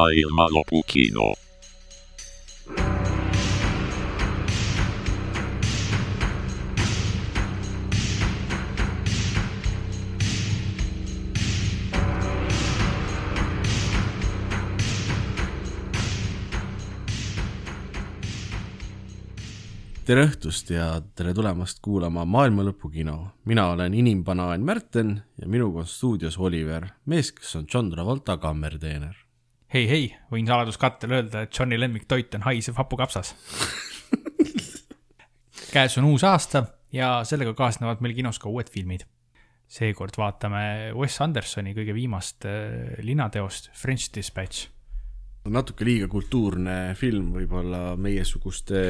Maailmanlopu kino. tere õhtust ja tere tulemast kuulama Maailma Lõpu kino. mina olen inimbanaan Märten ja minuga on stuudios Oliver, mees, kes on John Travolta kammerdeener. Hei, hei, võin saladuskattel öelda, et Johni lemmiktoit on haisev hapukapsas käes on uus aasta ja sellega kaasnevad meil kinos ka uued filmid. seekord vaatame Wes Andersoni kõige viimast äh, linateost French Dispatch. natuke liiga kultuurne film võib-olla meiesuguste,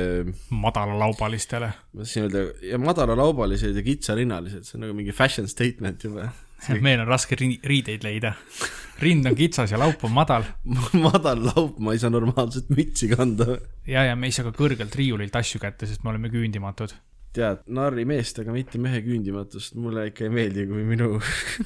madalalaubalistele ma tahtsin öelda, ja madalalaubalised ja kitsarinnalised, see on nagu mingi fashion statement juba. Meil on raske ri- riideid leida. rind on kitsas ja laup on madal madal laup, ma ei saa normaalset mütsi kanda. ja, ja me ei saa ka kõrgelt riiulilt asju kätte, sest me oleme küündimatud. tead, narri meest, aga mitte mehe küündimatust, mulle ikka ei meeldi, kui minu,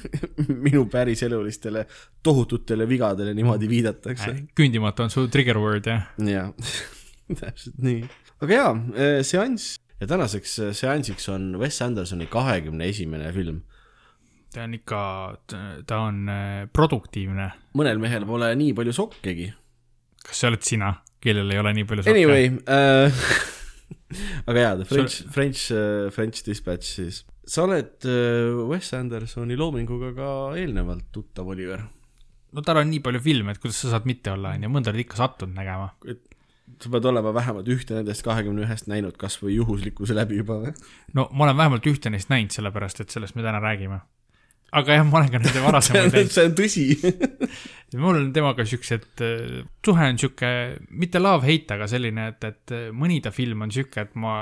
minu päriselulistele tohututele vigadele niimoodi viidatakse. küündimatu on su trigger word jah? jaa, täpselt nii. aga jaa, seanss ja tänaseks äh, seansiks on Wes Andersoni kahekümne esimene film. Ta on ikka, ta on äh, produktiivne. mõnel mehel pole nii palju sokkegi. kas see oled sina, kellel ei ole nii palju sokke? Anyway äh, aga jaa, The French, French, French Dispatch siis. sa oled äh, Wes Andersoni loominguga ka eelnevalt tuttav, Oliver. no tal on nii palju filme, et kuidas sa saad mitte olla, onju, mõnda oled ikka sattunud nägema. sa pead olema vähemalt ühte nendest kahekümne ühest näinud kas või juhuslikkuse läbi juba või? no ma olen vähemalt ühte neist näinud, sellepärast et sellest me täna räägime. Aga jah, ma olen ka nende varasemaid näinud. see on tõsi. mul on temaga siuksed, suhe on sihuke, mitte love-hate, aga selline, et, et mõni ta film on sihuke, et ma,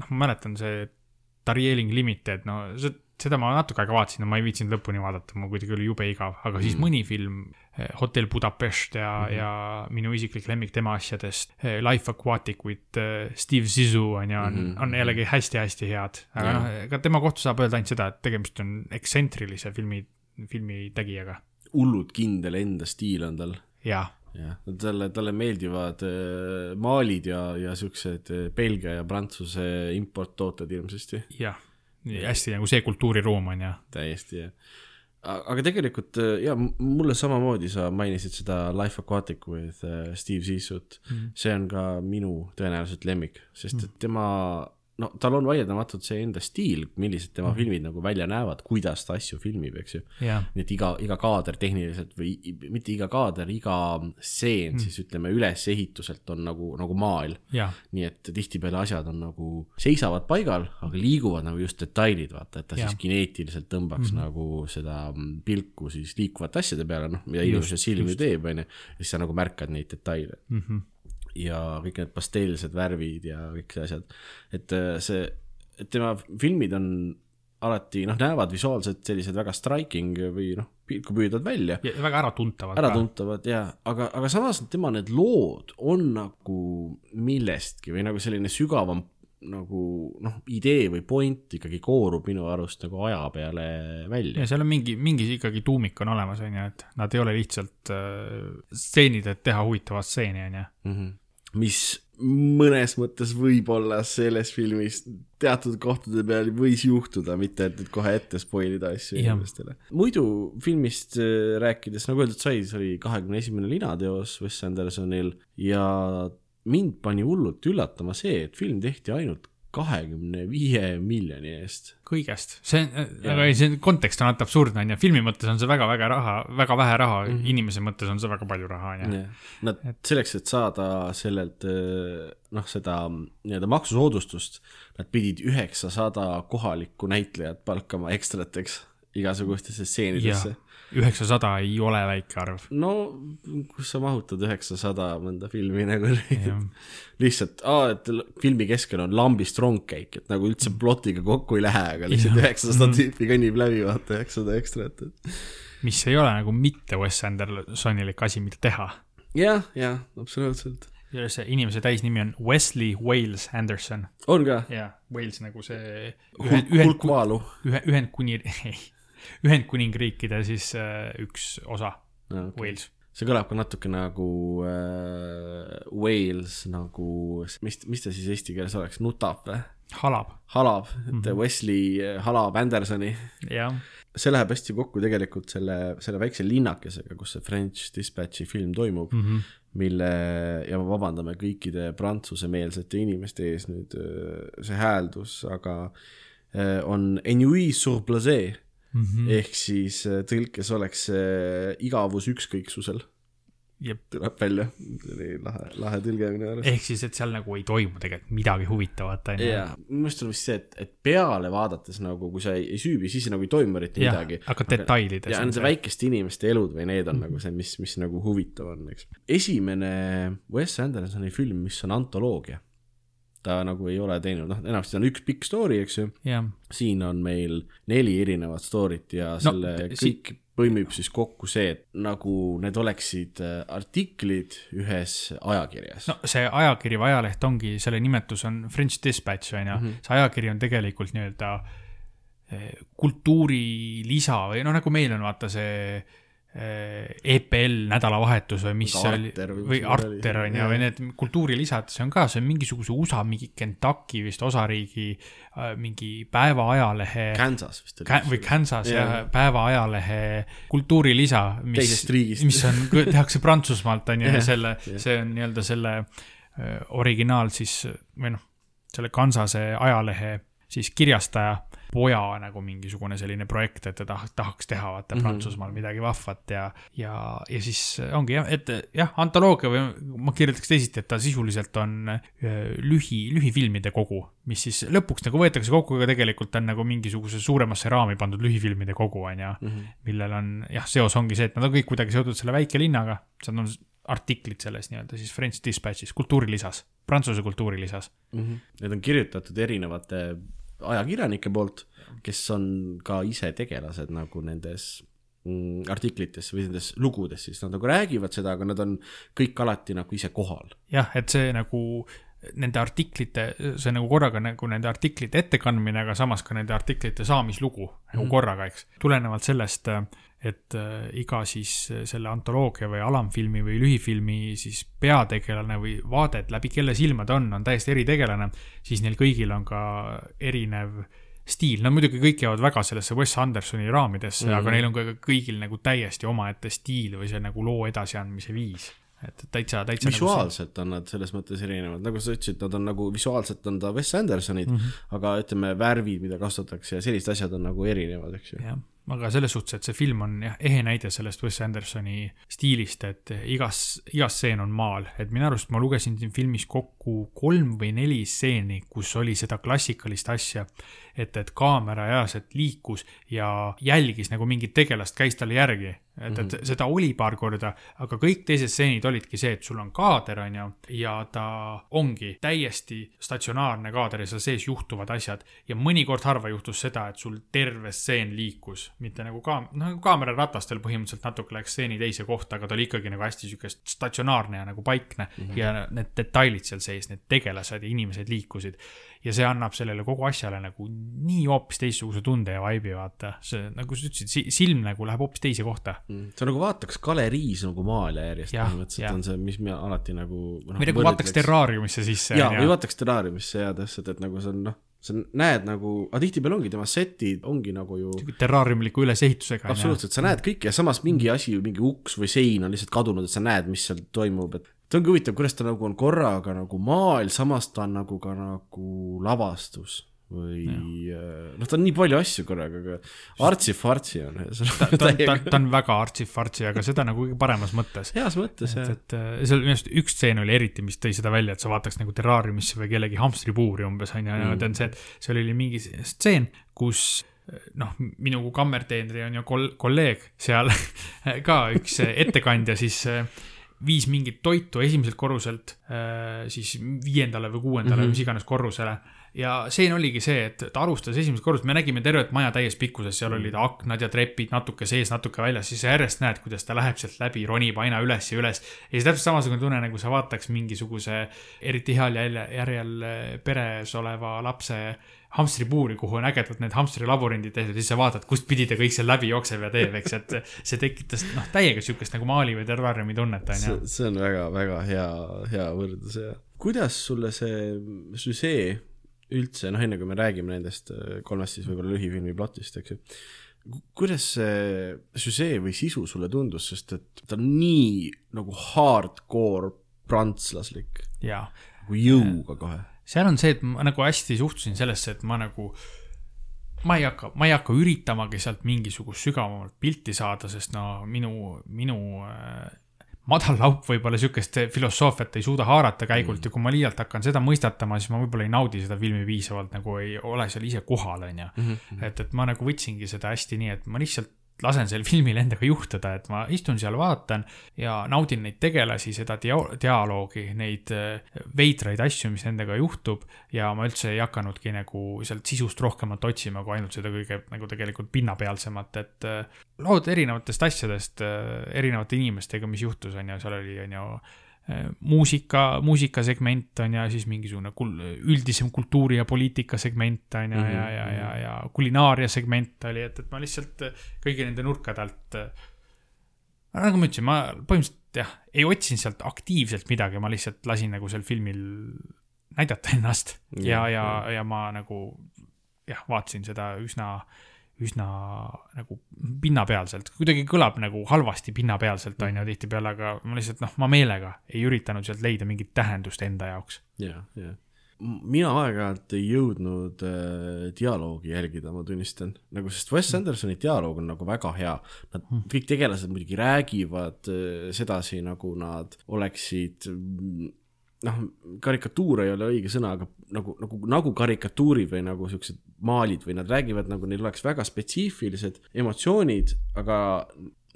noh, ma mäletan see Darjeeling Limited, no see, seda ma natuke aega vaatasin ja ma ei viitsinud lõpuni vaadata, mul kuidagi oli jube igav, aga siis Mm. mõni film, Hotel Budapest ja mm, -hmm. ja minu isiklik lemmik tema asjadest, Life Aquatic with eh, Steve Zissou on ju, on mm, Mhm. -hmm. on jällegi hästi-hästi head. aga noh, ega tema kohta saab öelda ainult seda, et tegemist on ekstsentrilise filmi, filmi tegijaga. hullult kindel enda stiil on tal jah, jah, talle, talle meeldivad maalid ja, ja siuksed Belgia ja Prantsuse importtooted hirmsasti, jah, hästi nagu see kultuuriruum on ju. täiesti jah. Aga tegelikult äh, ja mulle samamoodi sa mainisid seda Life Aquatic with äh, Steve Zissut Mhm. see on ka minu tõenäoliselt lemmik, sest et tema, no tal on vaieldamatult see enda stiil, millised tema Mhm. filmid nagu välja näevad, kuidas ta asju filmib, eks ju. jah, nii et iga, iga kaader tehniliselt või mitte iga kaader, iga stseen mm. siis ütleme ülesehituselt on nagu, nagu maal. jah, nii et tihtipeale asjad on nagu, seisavad paigal, aga liiguvad nagu just detailid, vaata, et ta Jah. siis kineetiliselt tõmbaks mm. -hmm. nagu seda mm, pilku siis liikuvate asjade peale, noh, mida inimese silm ju teeb, onju. ja siis sa nagu märkad neid detaile Mhm. Ja kõik need pasteelsed värvid ja kõik see asjad. et äh, see, et tema filmid on alati noh, näevad visuaalselt sellised väga striking või noh, pilku püüdvad välja, ja väga äratuntavad. äratuntavad ja, aga, aga samas tema need lood on nagu millestki või nagu selline sügavam nagu noh, idee või point ikkagi koorub minu arust nagu aja peale välja ja. seal on mingi, mingi ikkagi tuumik on olemas, on ju, et nad ei ole lihtsalt äh, stseenid, et teha huvitavat stseeni, on ju. Mis mõnes mõttes võib-olla selles filmis teatud kohtade peal võis juhtuda, mitte et nüüd kohe ette spoil ida asju inimestele. muidu filmist äh, rääkides, nagu öeldud sai, see oli kahekümne esimene linateos Wes Andersonil ja mind pani hullult üllatama see, et film tehti ainult kahekümne viie miljoni eest. kõigest, see on, aga ei, see kontekst on alati absurdne, on ju, filmi mõttes on see väga-väga raha, väga vähe raha mm. -hmm. inimese mõttes on see väga palju raha, on ju. Nad selleks, et saada sellelt äh, noh, seda nii-öelda maksusoodustust, nad pidid üheksasada kohalikku näitlejat palkama ekstrateks igasugustesse stseenidesse. Üheksasada ei ole väike arv. no kus sa mahutad üheksasada mõnda filmi nagu lihtsalt, et filmi keskel on lambist rongkäik, et nagu üldse plotiga kokku ei lähe, aga lihtsalt üheksasada tüüpi kõnnib läbi, vaata üheksasada ekstrat. mis ei ole nagu mitte Wes Andersonilik asi, mida teha. jah, jah, absoluutselt. ja see inimese täisnimi on Wesley Wales Anderson on ka? ja Wales nagu see ühend, hulk maalu. ühe, Ühendkuni, Ühendkuningriikide siis äh, üks osa, Okay. Wales. see kõlab ka natuke nagu äh, Wales nagu, mis, mis ta siis eesti keeles oleks, nutab või? halab. halab mm, -hmm. et Wesley äh, halab Andersoni. see läheb hästi kokku tegelikult selle, selle väikse linnakesega, kus see French Dispatchi film toimub mm, -hmm. mille, ja vabandame kõikide prantsusemeelsete inimeste ees nüüd äh, see hääldus, aga on Ennui sur Blase mm -hmm. ehk siis tõlkes oleks see igavus ükskõiksusel tuleb välja, oli lahe, lahe tõlge minu arust. ehk siis, et seal nagu ei toimu tegelikult midagi huvitavat, on ju. jaa, minu arust on vist see, et, et peale vaadates nagu, kui sa ei, ei süübi, siis nagu ei toimu eriti ja, midagi. aga detailides. ja on see väikeste inimeste elud või need on mm -hmm. nagu see, mis, mis nagu huvitav on, eks. esimene Wes Andersoni film, mis on antoloogia ta nagu ei ole teinud, noh, enamasti on üks pikk story, eks ju. siin on meil neli erinevat story't ja no, selle kõik si põimib siis kokku see, et nagu need oleksid äh, artiklid ühes ajakirjas. no see ajakiri või ajaleht ongi, selle nimetus on French Dispatch on ju mm, -hmm. see ajakiri on tegelikult nii-öelda äh, kultuurilisa või noh, nagu meil on vaata see EPL nädalavahetus või mis see oli, või Arter on ju, või need kultuurilisad, see on ka, see on mingisuguse USA mingi Kentucky vist osariigi äh, mingi päevaajalehe. Kansas vist oli. või Kansas jah ja,, päevaajalehe kultuurilisa, mis, mis on, tehakse Prantsusmaalt on ju, ja selle, see on nii-öelda selle äh, originaal siis või noh, selle Kansase ajalehe siis kirjastaja poja nagu mingisugune selline projekt, et ta tahaks, tahaks teha vaata mm -hmm. Prantsusmaal midagi vahvat ja, ja, ja siis ongi jah, et jah, antoloogia või ma kirjeldaks teisiti, et ta sisuliselt on äh, lühi, lühifilmide kogu, mis siis lõpuks nagu võetakse kokku, aga tegelikult on nagu mingisuguse suuremasse raami pandud lühifilmide kogu, on ju, mhm. millel on jah, seos ongi see, et nad on kõik kuidagi seotud selle väikelinnaga, seal on artiklid selles nii-öelda siis French Dispatchis, kultuurilisas, Prantsuse kultuurilisas mm. -hmm. Need on kirjutatud erinevate ajakirjanike poolt, kes on ka ise tegelased nagu nendes mm, artiklites või nendes lugudes, siis nad nagu räägivad seda, aga nad on kõik alati nagu ise kohal. jah, et see nagu nende artiklite, see nagu korraga nagu nende artiklite ettekandmine, aga samas ka nende artiklite saamislugu nagu mm -hmm. korraga, eks. tulenevalt sellest, et äh, iga siis selle antoloogia või alamfilmi või lühifilmi siis peategelane või vaade, et läbi kelle silma ta on, on täiesti eritegelane, siis neil kõigil on ka erinev stiil, no muidugi kõik jäävad väga sellesse Wes Andersoni raamidesse mm, -hmm. aga neil on ka kõigil nagu täiesti omaette stiil või see nagu loo edasiandmise viis et täitsa, täitsa. Nagu visuaalselt on nad selles mõttes erinevad, nagu sa ütlesid, nad on nagu visuaalselt on ta Wes Andersonid mm, -hmm. aga ütleme, värvid, mida kasutatakse ja sellised asjad on nagu erinevad, eks ju. jah, aga selles suhtes, et see film on jah, ehe näide sellest Wes Andersoni stiilist, et igas, igas stseen on maal, et minu arust ma lugesin siin filmis kokku kolm või neli stseeni, kus oli seda klassikalist asja et, et kaamera reaalselt liikus ja jälgis nagu mingit tegelast, käis talle järgi. et, et mhm. seda oli paar korda, aga kõik teised stseenid olidki see, et sul on kaader, on ju, ja ta ongi täiesti statsionaarne kaader ja seal sees juhtuvad asjad. ja mõnikord harva juhtus seda, et sul terve stseen liikus, mitte nagu ka-, noh, nagu kaameraраtastel põhimõtteliselt natuke läks stseeni teise kohta, aga ta oli ikkagi nagu hästi siukest statsionaarne ja nagu paikne mm -hmm. ja need detailid seal sees, need tegelased ja inimesed liikusid ja see annab sellele kogu asjale nagu nii hoopis teistsuguse tunde ja vibe'i, vaata. see, nagu sa ütlesid, silm nagu läheb hoopis teise kohta mm.. see nagu vaataks galeriis nagu maale järjest põhimõtteliselt on see, mis me alati nagu no,. või nagu vaataks terraariumisse sisse. jaa, või vaataks terraariumisse jaa, täpselt, et nagu see on noh sa näed nagu, aga tihtipeale ongi tema setid ongi nagu ju. terraariumliku ülesehitusega. absoluutselt, sa näed kõike ja samas mingi asi, mingi uks või sein on lihtsalt kadunud, et sa näed, mis seal toimub, et see ongi huvitav, kuidas ta nagu on korraga nagu maal, samas ta on nagu ka nagu lavastus või äh, noh, ta on nii palju asju korraga, aga artsi-fartsi on. ta, ta, ta, ta on väga artsi-fartsi, aga seda nagu kõige paremas mõttes. heas mõttes, jah. et, et seal minu arust üks stseen oli eriti, mis tõi seda välja, et sa vaataks nagu terraariumisse või kellegi hamstripuuri umbes, on ju, ja ma tean see, et seal oli mingi stseen, kus noh, minu kammerteenri on ju kol-, kolleeg seal ka üks ettekandja siis viis mingit toitu esimeselt korruselt äh, siis viiendale või kuuendale mm, -hmm. mis iganes korrusele. ja stseen oligi see, et ta alustas esimesest korrusest, me nägime tervet maja täies pikkuses, seal olid aknad ja trepid natuke sees, natuke väljas, siis sa järjest näed, kuidas ta läheb sealt läbi, ronib aina üles ja üles. ja siis täpselt samasugune tunne, nagu sa vaataks mingisuguse eriti heal järjel peres oleva lapse hamstripuuri, kuhu on ägedad need hamstrilabürindid tehtud, siis sa vaatad, kustpidi ta kõik seal läbi jookseb ja teeb, eks, et see tekitas noh, täiega siukest nagu Maali või Terrariumi tunnet, onju. see on väga-väga hea, hea võrdlus ja kuidas sulle see süžee üldse, noh, enne kui me räägime nendest äh, kolmest siis võib-olla lühifilmi plotist, eks ju, kuidas see süžee või sisu sulle tundus, sest et ta on nii nagu hardcore prantslaslik, nagu jõuga kohe. Seal on see, et ma nagu hästi suhtusin sellesse, et ma nagu, ma ei hakka, ma ei hakka üritamagi sealt mingisugust sügavamat pilti saada, sest no minu, minu äh, madal laup võib-olla sihukest filosoofiat ei suuda haarata käigult mm. ja kui ma liialt hakkan seda mõistatama, siis ma võib-olla ei naudi seda filmi piisavalt, nagu ei ole seal ise kohal, onju. et, et ma nagu võtsingi seda hästi nii, et ma lihtsalt lasen sel filmil endaga juhtuda, et ma istun seal, vaatan ja naudin neid tegelasi, seda dia- dialoogi, neid äh, veidraid asju, mis nendega juhtub ja ma üldse ei hakanudki nagu sealt sisust rohkemat otsima, kui ainult seda kõige nagu tegelikult pinnapealsemat, et äh, lood erinevatest asjadest, erinevate inimestega, mis juhtus, on ju, seal oli, on ju, muusika, muusikasegment on ja siis mingisugune kul-, üldisem kultuuri ja poliitika segment on ja mm, -hmm. ja, ja, ja, ja kulinaaria segment oli, et, et ma lihtsalt äh, kõigi nende nurkade alt äh, nagu ma ütlesin, ma põhimõtteliselt jah, ei otsinud sealt aktiivselt midagi, ma lihtsalt lasin nagu sel filmil näidata ennast ja, ja, ja ma nagu jah, vaatasin seda üsna, üsna nagu pinnapealselt, kuidagi kõlab nagu halvasti pinnapealselt on ju tihtipeale, aga ma lihtsalt noh, ma meelega ei üritanud sealt leida mingit tähendust enda jaoks. ja, ja. mina aeg-ajalt ei jõudnud äh, dialoogi jälgida, ma tunnistan, nagu sest Wes Andersoni dialoog on nagu väga hea. Nad Hmm. kõik tegelased muidugi räägivad äh, sedasi, nagu nad oleksid mm, noh, karikatuur ei ole õige sõna, aga nagu, nagu, nagu karikatuurid või nagu siuksed maalid või nad räägivad nagu neil oleks väga spetsiifilised emotsioonid, aga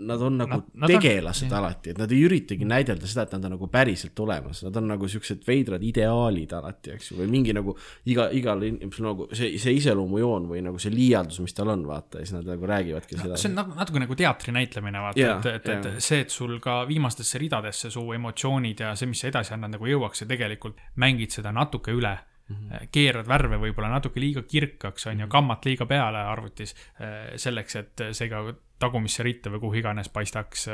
nad on nagu Nad- nad, on- tegelased jah. alati, et nad ei üritagi näidelda seda, et nad on nagu päriselt olemas, nad on nagu siuksed veidrad ideaalid alati, eks ju, või mingi nagu iga, igal inimesel nagu see, see iseloomujoon või nagu see liialdus, mis tal on, vaata, ja siis nad nagu räägivadki seda. see on nagu natuke nagu teatri näitlemine, vaata Jaa, et, et, et jaa. see, et sul ka viimastesse ridadesse su emotsioonid ja see, mis sa edasi annad, nagu jõuaks ja tegelikult mängid seda natuke üle mm. -hmm. keerad värve võib-olla natuke liiga kirkaks, on ju, kammat liiga peale arvutis eh, selleks, et see ka tagumisse ritta või kuhu iganes paistaks,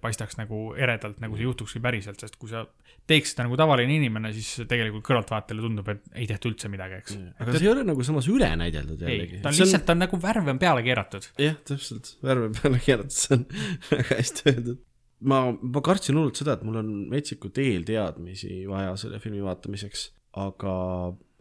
paistaks nagu eredalt, nagu see juhtukski päriselt, sest kui sa teeks seda nagu tavaline inimene, siis tegelikult kõrvaltvaatajale tundub, et ei tehta üldse midagi, eks. aga see ei ole nagu samas üle näideldud jällegi., ta on lihtsalt, ta on nagu värve on peale keeratud. jah, täpselt, värve peale keeratud, see on väga hästi öeldud. ma, ma kartsin hullult seda, et mul on metsikult eelteadmisi vaja selle filmi vaatamiseks, aga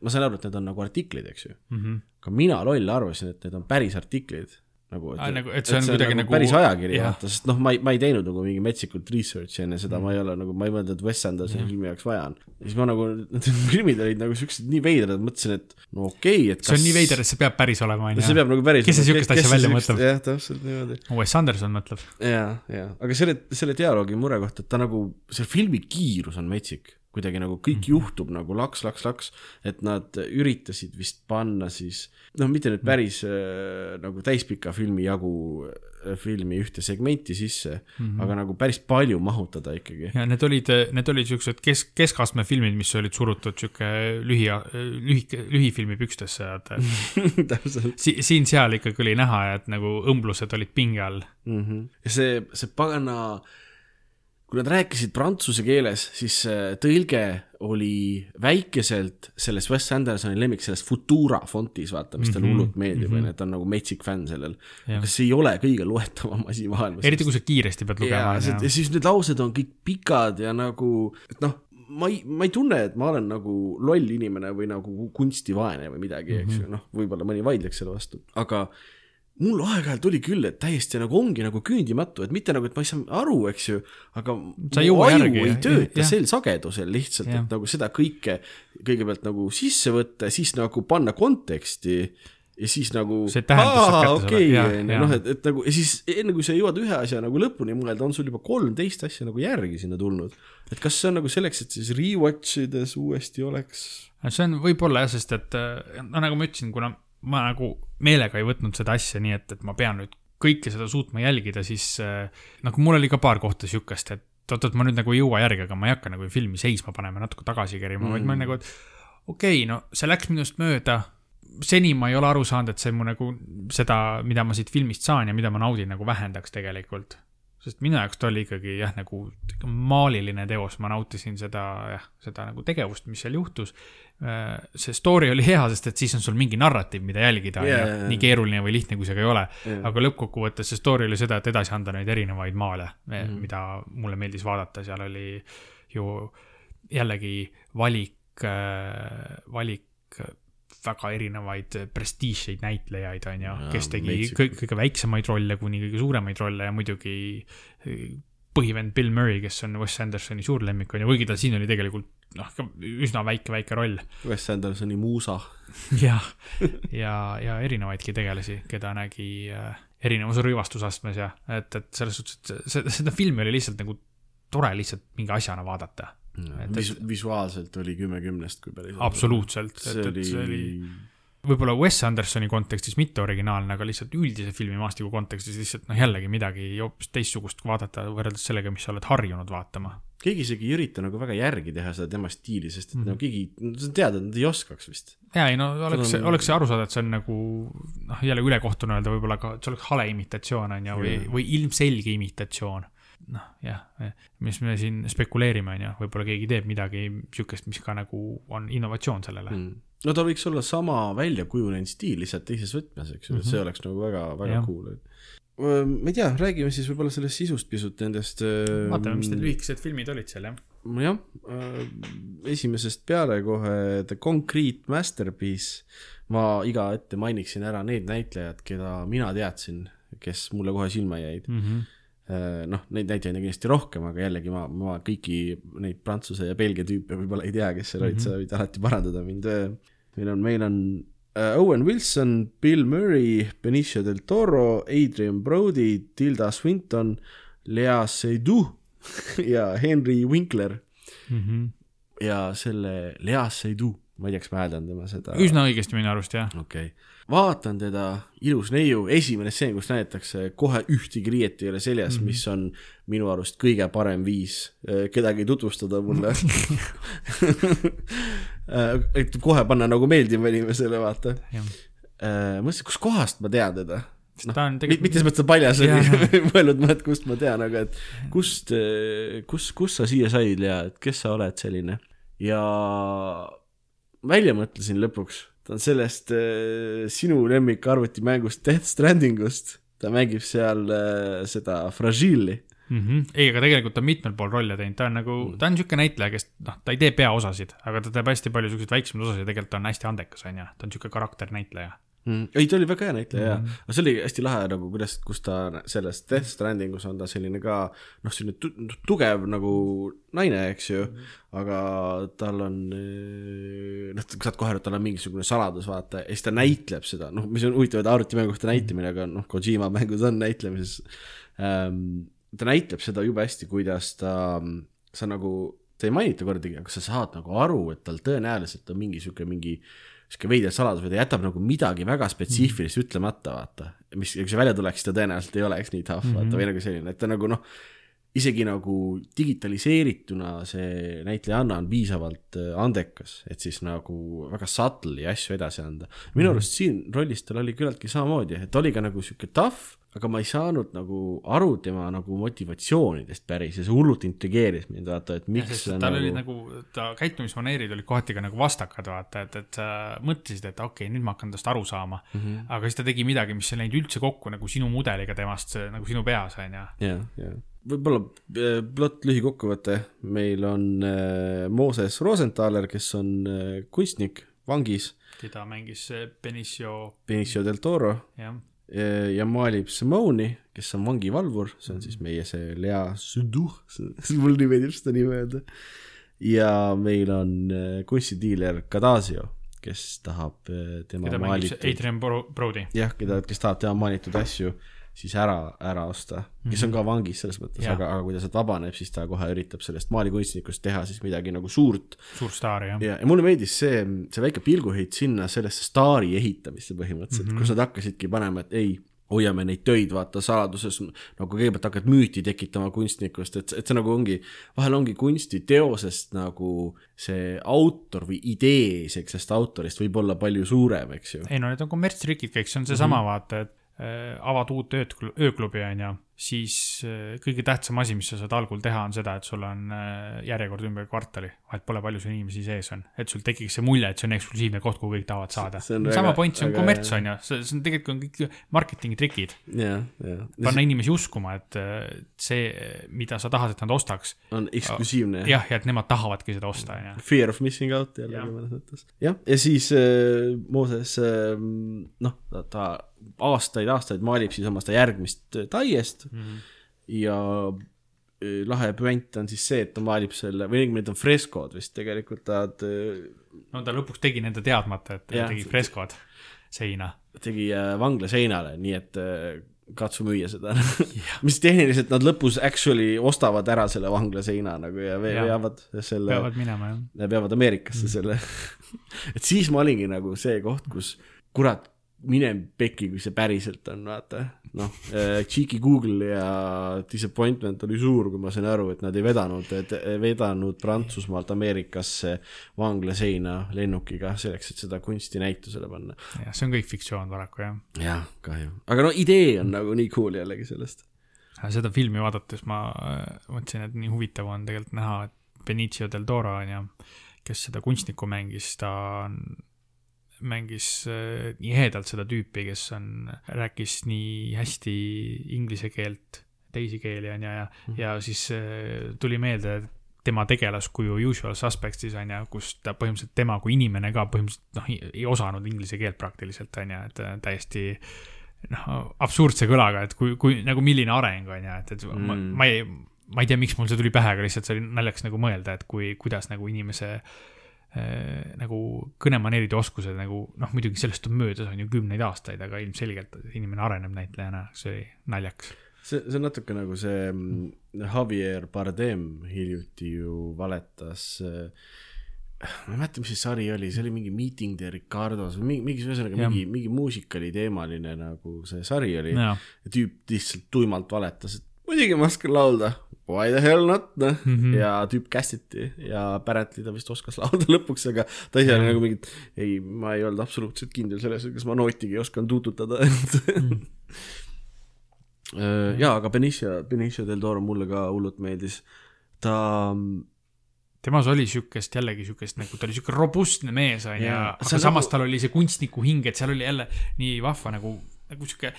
ma sain aru, et need on nagu artiklid, eks ju. Mm -hmm. ka mina loll arvasin, et need on päris artiklid. nagu, nagu- et see on kuidagi nagu- päris ajakiri, vaata, sest noh, ma ei, ma ei teinud nagu mingi metsikult research'i enne seda mm., ma ei ole nagu, ma ei mõelnud, et Wes Andersoni filmi jaoks vaja on. siis ma nagu, need filmid olid nagu siuksed nii veidrad, mõtlesin, et no okei okay,, et see on nii veider, et see peab päris olema, on see ju. peab nagu päris Kes see siukest asja välja mõtleb? jah, täpselt niimoodi. Wes Anderson mõtleb. ja, ja, aga selle, selle dialoogi mure kohta, et ta nagu, see filmi kiirus on metsik, kuidagi nagu kõik mm -hmm. juhtub nagu laks, laks, laks, et nad üritasid vist panna siis noh, mitte nüüd päris äh, nagu täispika filmi jagu äh, filmi ühte segmenti sisse mm, -hmm. aga nagu päris palju mahutada ikkagi. ja need olid, need olid siuksed kesk, keskastme filmid, mis olid surutud sihuke lühi, lühike, lühifilmi pükstesse, vaata. täpselt Si-, siin-seal ikkagi oli näha, et nagu õmblused olid pinge all. mm. -hmm. ja see, see pagana, kui nad rääkisid prantsuse keeles, siis see tõlge oli väikeselt selles Wes Andersoni lemmik, selles Futura fontis, vaata, mis talle Mhm, hullult meeldib, mhm. onju, et ta on nagu metsik fänn sellel. Aga see ei ole kõige loetavam asi maailmas. eriti kui sa kiiresti pead lugema, ja, siis need laused on kõik pikad ja nagu, et noh, ma ei, ma ei tunne, et ma olen nagu loll inimene või nagu kunstivaene või midagi, eks Mhm. ju, noh, võib-olla mõni vaidleks selle vastu, aga mul aeg-ajalt oli küll, et täiesti nagu ongi nagu küündimatu, et mitte nagu, et ma ei saa aru, eks ju, aga Sa mu aju järgi, ei tööta jah. sel sagedusel lihtsalt, et nagu seda kõike kõigepealt nagu sisse võtta ja siis nagu panna konteksti ja siis nagu See tähendus saab kätte saada. onju, jah. noh, et, et nagu ja siis enne kui sa jõuad ühe asja nagu lõpuni mõelda, on sul juba kolmteist asja nagu järgi sinna tulnud. et kas see on nagu selleks, et siis rewatch ides uuesti oleks see on võib-olla jah, sest et äh, no nagu ma ütlesin, kuna ma nagu meelega ei võtnud seda asja nii, et, et ma pean nüüd kõike seda suutma jälgida, siis äh, nagu mul oli ka paar kohta siukest, et oot-oot, ma nüüd nagu ei jõua järgi, aga ma ei hakka nagu filmi seisma panema, natuke tagasi kerima mm., vaid ma olen nagu, et okei okay,, no see läks minust mööda, seni ma ei ole aru saanud, et see mu nagu seda, mida ma siit filmist saan ja mida ma naudin, nagu vähendaks tegelikult. sest minu jaoks ta oli ikkagi jah, nagu maaliline teos, ma nautisin seda jah, seda nagu tegevust, mis seal juhtus. See story oli hea, sest et siis on sul mingi narratiiv, mida jälgida jaa, jaa. nii keeruline või lihtne, kui see ka ei ole. Jaa. aga lõppkokkuvõttes see story oli seda, et edasi anda neid erinevaid maale mm, mida mulle meeldis vaadata, seal oli ju jällegi valik, valik väga erinevaid prestiižseid näitlejaid, on ju kes tegi kõik, kõige väiksemaid rolle kuni kõige suuremaid rolle ja muidugi eh, põhivend Bill Murray, kes on Wes Andersoni suur lemmik, on ju, kuigi tal siin oli tegelikult noh, üsna väike-väike roll. Wes Andersoni muusa. jah, ja, ja erinevaidki tegelasi, keda nägi äh, erinevas rõivastusastmes ja et, et selles suhtes, et see, seda filmi oli lihtsalt nagu tore lihtsalt mingi asjana vaadata. Et- Vis-, visuaalselt oli kümme kümnest, kui päris. absoluutselt, et, et see oli võib-olla Wes Andersoni kontekstis mitte originaalne, aga lihtsalt üldise filmimaastiku kontekstis lihtsalt noh, jällegi midagi hoopis teistsugust vaadata võrreldes sellega, mis sa oled harjunud vaatama. keegi isegi ei ürita nagu väga järgi teha seda tema stiili, sest et Mhm. mm. no keegi, sa tead, et nad ei oskaks vist. ja ei no oleks oleks see aru saada, et see on nagu noh, jälle ülekohtune öelda võib-olla et see oleks hale imitatsioon on ju, või või ilmselge imitatsioon. noh, jah, mis me siin spekuleerime, on ju, võib-olla keegi teeb midagi sihukest, mis ka nagu on innovatsioon sellele mm.. Mm. no ta võiks olla sama välja kujunenud stiil, lihtsalt teises võtmes, eks ju mm, -hmm. Mhm. see oleks nagu väga, väga Jah. cool. ma ei tea, räägime siis võib-olla sellest sisust pisut nendest. vaatame, mis need lühikesed filmid olid seal, jah. jah, esimesest peale kohe The Concrete Masterpiece. ma iga ette mainiksin ära need näitlejad, keda mina teadsin, kes mulle kohe silma jäid. Mm -hmm. noh, neid näitlejaid on kindlasti rohkem, aga jällegi ma, ma kõiki neid Prantsuse ja Belgia tüüpe võib-olla ei tea, kes seal olid, Mhm. sa võid alati parandada mind. Meil on, meil on äh, Owen Wilson, Bill Murray, Benicio del Toro, Adrian Brody, Tilda Swinton, Lea Seydoux ja Henry Winkler Mm -hmm. ja selle Lea Seydoux, ma ei tea, kas ma hääldan tema seda. üsna õigesti minu arust, jah. okei okay., vaatan teda, ilus neiu, esimene stseen, kus näidatakse kohe ühtegi riiet ei ole seljas mm. -hmm. mis on minu arust kõige parem viis eh, kedagi tutvustada mulle et kohe panna nagu meeldima inimesele, vaata. jah, mõtlesin, kuskohast ma tean teda. noh, ta on mitte tegelikult, selles mõttes, et paljas oli, mõelnud ma, et kust ma tean, aga et kust, kus, kus sa siia said ja et kes sa oled selline. ja välja mõtlesin lõpuks, ta on sellest äh, sinu lemmik arvutimängust Death Strandingust, ta mängib seal äh, seda Fragile'i. Mhm. ei, aga tegelikult ta on mitmel pool rolle teinud, ta on nagu, ta on niisugune näitleja, kes noh, ta ei tee peaosasid, aga ta teeb hästi palju siukseid väiksemaid osasid ja tegelikult ta on hästi andekas, on ju, ta on niisugune karakternäitleja. Mm. ei, ta oli väga hea näitleja mm., aga see oli hästi lahe nagu, kuidas, kus ta selles Death Strandingus on ta selline ka noh, selline tu tugev nagu naine, eks ju mm, -hmm. aga tal on noh, saad kohe aru, et tal on mingisugune saladus, vaata, ja siis ta näitleb seda, noh, mis on huvitav, et arvutimängude näitamine, aga noh, Kojima mängud on näitlemises ähm,. Ta näitleb seda jube hästi, kuidas ta, sa nagu, sa ei mainita kordagi, aga sa saad nagu aru, et tal tõenäoliselt on mingi sihuke mingi sihuke veider saladus või ta jätab nagu midagi väga spetsiifilist mm. ütlemata, vaata. mis, kui see välja tuleks, ta tõenäoliselt ei oleks nii tough mm, -hmm. vaata, või nagu selline, et ta nagu noh, isegi nagu digitaliseerituna see näitlejanna on piisavalt äh, andekas, et siis nagu väga subtle'i asju edasi anda. minu Mhm. arust siin rollis tal oli küllaltki samamoodi, et oli ka nagu sihuke tough, aga ma ei saanud nagu aru tema nagu motivatsioonidest päris ja see hullult intrigeeris mind, vaata, et miks tal nagu... oli nagu, ta käitumismaneerid olid kohati ka nagu vastakad, vaata, et, et sa mõtlesid, et okei okay,, nüüd ma hakkan tast aru saama mm. -hmm. aga siis ta tegi midagi, mis ei läinud üldse kokku nagu sinu mudeliga temast, nagu sinu peas, on ju. jah, jah. Võib-olla äh, plott lühikokkuvõte, meil on äh, Mooses Rosenthaler, kes on äh, kunstnik, vangis, keda mängis Benicio, Benicio del Toro. Jah. ja, maalib Simone'i, kes on vangivalvur, see on siis meie see Lea Sudou, mulle nii meeldib seda nime öelda. ja meil on äh, kunstidiiler Kadasio, kes tahab äh, tema maalitud, Adrian Bro- Brody. jah, keda, kes tahab tema maalitud asju siis ära, ära osta, kes on ka vangis selles mõttes, aga, aga kui ta sealt vabaneb, siis ta kohe üritab sellest maalikunstnikust teha siis midagi nagu suurt. suur staar, jah. ja, ja mulle meeldis see, see väike pilguheit sinna sellesse staari ehitamisse põhimõtteliselt mm, -hmm. kus nad hakkasidki panema, et ei, hoiame neid töid vaata saladuses, nagu kõigepealt hakkad müüti tekitama kunstnikust, et, et see nagu ongi, vahel ongi kunstiteosest nagu see autor või idee sellest autorist võib olla palju suurem, eks ju. ei no need on kommertstrikid kõik, see on seesama mm -hmm. vaata, et avad uut ööklubi on ju siis äh, kõige tähtsam asi, mis sa saad algul teha, on seda, et sul on äh, järjekord ümber kvartali, vahet pole, palju sul inimesi sees on, et sul tekiks see mulje, et see on eksklusiivne koht, kuhu kõik tahavad saada. sama point, see on kommerts, on ju, see, on tegelikult on kõik marketingi trikid. panna inimesi uskuma, et see, mida sa tahad, et nad ostaks. on eksklusiivne. jah, ja et nemad tahavadki seda osta, on ju. Fear of missing out jällegi mõnes mõttes. jah, ja siis äh, Mooses äh, noh, ta, ta aastaid-aastaid maalib siis oma seda järgmist taiest mm. -hmm. ja e, lahe püant on siis see, et ta maalib selle, või õigemini need on freskod vist tegelikult, ta. no ta lõpuks tegi nende teadmata, et ja, tegi freskod seina. tegi äh, vangla seinale, nii et katsu müüa seda mis tehniliselt nad lõpus actually ostavad ära selle vangla seina nagu ja veavad selle. peavad minema jah. peavad Ameerikasse mm. selle et siis ma olingi nagu see koht, kus kurat, mine pekki, kui see päriselt on, vaata. noh, äh, Cheeky Google ja disappointment oli suur, kui ma sain aru, et nad ei vedanud, vedanud Prantsusmaalt Ameerikasse vanglaseina lennukiga selleks, et seda kunstinäitusele panna. jah, see on kõik fiktsioon paraku, jah. jah, kahju. aga no idee on nagu nii cool jällegi sellest. seda filmi vaadates ma mõtlesin, et nii huvitav on tegelikult näha, et Benicio del Toro on ju, kes seda kunstnikku mängis, ta on mängis äh, nii ehedalt seda tüüpi, kes on, rääkis nii hästi inglise keelt, teisi keeli on ju, ja, ja, -hmm. ja siis äh, tuli meelde tema tegelaskuju Usual Suspects'is on ju, kus ta põhimõtteliselt, tema kui inimene ka põhimõtteliselt noh, ei osanud inglise keelt praktiliselt on ju, et äh, täiesti noh, absurdse kõlaga, et kui, kui nagu milline areng on ju, et, et mm. ma, ma ei, ma ei tea, miks mul see tuli pähe, aga lihtsalt see oli naljakas nagu mõelda, et kui, kuidas nagu inimese Äh, nagu kõnemaneeride oskused nagu noh, muidugi sellest on möödas, on ju kümneid aastaid, aga ilmselgelt inimene areneb näitlejana, see oli naljakas. see, see on natuke nagu see mm, Javier Bardem hiljuti ju valetas äh, ma ei mäleta, mis see sari oli, see oli mingi Meeting the Ricardos või mingi, mingi, ühesõnaga mingi, mingi muusikali teemaline nagu see sari oli. tüüp lihtsalt tuimalt valetas, et muidugi ma oskan laulda, why the hell not, noh? Mm -hmm. ja tüüp kästiti ja Apparently ta vist oskas laulda lõpuks, aga ta ise oli nagu mingi, ei, ma ei olnud absoluutselt kindel selles, et kas ma nootigi osanud tuututada. Mm. jaa, aga Benicio, Benicio del Toro mulle ka hullult meeldis, ta temas oli siukest, jällegi siukest nagu, ta oli siuke robustne mees, onju, aga samas nagu... tal oli see kunstniku hing, et seal oli jälle nii vahva nagu, nagu siuke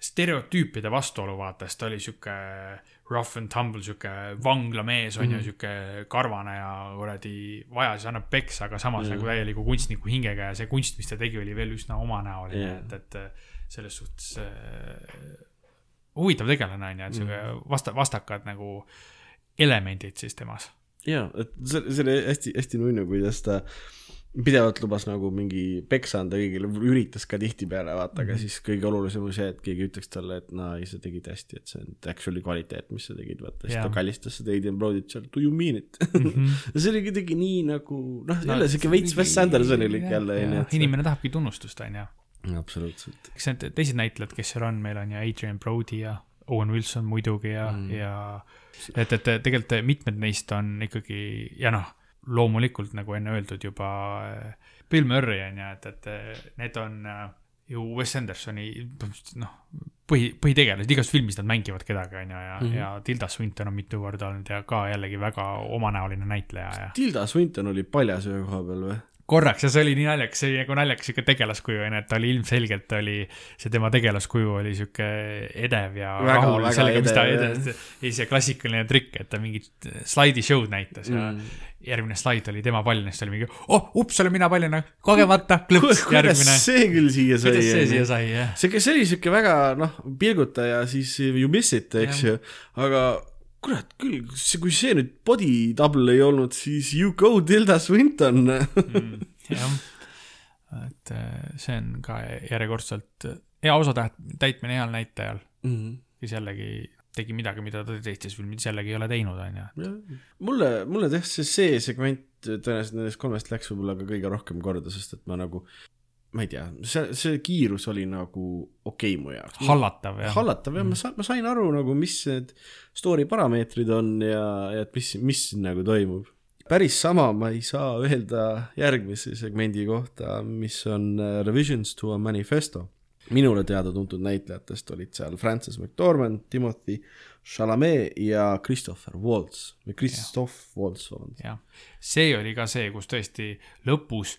stereotüüpide vastuolu, vaata, sest ta oli sihuke rough and tumble, sihuke vanglamees on mm ju, mhm. sihuke karvane ja kuradi vajas ja annab peksa, aga samas mm nagu täieliku kunstniku hingega ja see kunst, mis ta tegi, oli veel üsna omanäoline yeah., et, et selles suhtes äh, huvitav tegelane on ju, et sihuke -hmm. vasta-, vastakad nagu elemendid siis temas. jaa, et see, see oli hästi, hästi nunnu, kuidas ta äh, pidevalt lubas nagu mingi peksa anda kõigile, üritas ka tihtipeale vaata, aga -hmm. siis kõige olulisem oli see, et keegi ütleks talle, et no ei, sa tegid hästi, et see on actually kvaliteet, mis sa tegid, vaata, siis ta kallistas seda Adrian Brody't seal, do you mean it mm? -hmm. see oli kuidagi nii nagu noh, jälle siuke veits Wes Andersonilik jälle onju. inimene tahabki tunnustust, onju. absoluutselt. eks need teised näitlejad, kes seal on, meil on ju Adrian Brody ja Owen Wilson muidugi ja mm, -hmm. ja et, et tegelikult mitmed neist on ikkagi ja noh loomulikult, nagu enne öeldud juba, eh, Bill Murray on ju, et, et eh, need on eh, ju Wes Andersoni noh, põhi, põhitegelased, igas filmis nad mängivad kedagi, on ju, ja mm, -hmm. ja Tilda Swinton on mitu korda olnud ja ka jällegi väga omanäoline näitleja ja. Tilda Swinton oli paljas ühe koha peal või? Korraks ja see oli nii naljakas, see oli nagu naljakas sihuke tegelaskuju onju, et ta oli ilmselgelt oli, see tema tegelaskuju oli sihuke edev ja väga, rahul väga sellega, mis ta edes, ei see klassikaline trikk, et ta mingit slaidishow'd näitas mm. ja järgmine slaid oli tema paljana, siis oli mingi, oh, ups, olen mina paljana, kogemata, klõps, järgmine. see küll siia sai. kuidas see siia sai, jah. see, see oli sihuke väga noh, pilguta ja siis you miss it, eks ju, aga kurat küll, kui see nüüd body double ei olnud, siis you go Tilda Swinton mm,. jah, et äh, see on ka järjekordselt hea osatäht-, täitmine heal näitajal mm, -hmm. kes jällegi tegi midagi, mida ta teistes filmides jällegi ei ole teinud, on ju. mulle, mulle tõesti see, see segment tõenäoliselt nendest kolmest läks võib-olla ka kõige rohkem korda, sest et ma nagu ma ei tea, see, see kiirus oli nagu okei okay mu jaoks. hallatav jah. hallatav ja ma saan, ma sain aru nagu, mis need story parameetrid on ja, ja et mis, mis siin nagu toimub. päris sama ma ei saa öelda järgmise segmendi kohta, mis on äh, Revisions to a Manifesto. minule teada-tuntud näitlejatest olid seal Frances McDormand, Timothy Chalamet ja Christopher Waltz või Christoph Waltz, vabandust. jah, see oli ka see, kus tõesti lõpus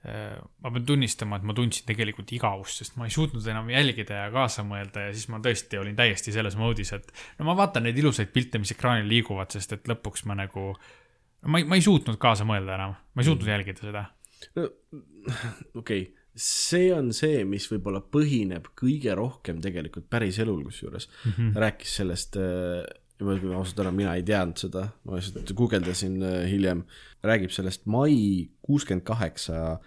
ma pean tunnistama, et ma tundsin tegelikult igavust, sest ma ei suutnud enam jälgida ja kaasa mõelda ja siis ma tõesti olin täiesti selles moodis, et no ma vaatan neid ilusaid pilte, mis ekraanil liiguvad, sest et lõpuks ma nagu, ma ei, ma ei suutnud kaasa mõelda enam, ma ei suutnud jälgida seda. okei okay., see on see, mis võib-olla põhineb kõige rohkem tegelikult päris elul, kusjuures mm -hmm. rääkis sellest äh, ma ütlen ausalt ära, mina ei teadnud seda, ma lihtsalt guugeldasin äh, hiljem, räägib sellest mai kuuskümmend kaheksa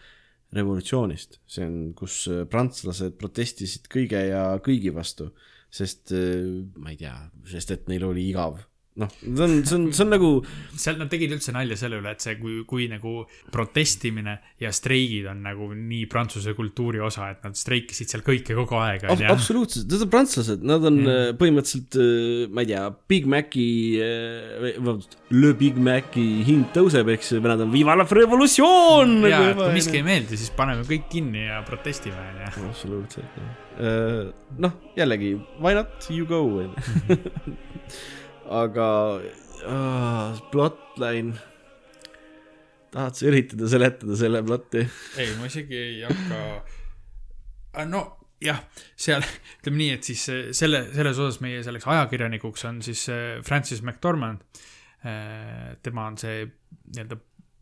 revolutsioonist, see on, kus äh, prantslased protestisid kõige ja kõigi vastu, sest äh, ma ei tea, sest et neil oli igav. noh, see on, see on, see on nagu seal nad tegid üldse nalja selle üle, et see, kui, kui nagu protestimine ja streigid on nagu nii prantsuse kultuuri osa, et nad streikisid seal kõike kogu aeg, Ab absoluutselt, need on prantslased, nad on mm. põhimõtteliselt, ma ei tea, Big Maci, vabandust, Le Big Maci hind tõuseb, eks ju, vennad on Viva la revolutsioon. ja, et kui miski ei meeldi, siis paneme kõik kinni ja protestime, onju. absoluutselt, noh, jällegi, why not you go. aga uh, plotline, tahad sa üritada seletada selle plotti? ei, ma isegi ei hakka. no jah, seal ütleme nii, et siis eh, selle, selles osas meie selleks ajakirjanikuks on siis eh, Francis McDormand. tema on see nii-öelda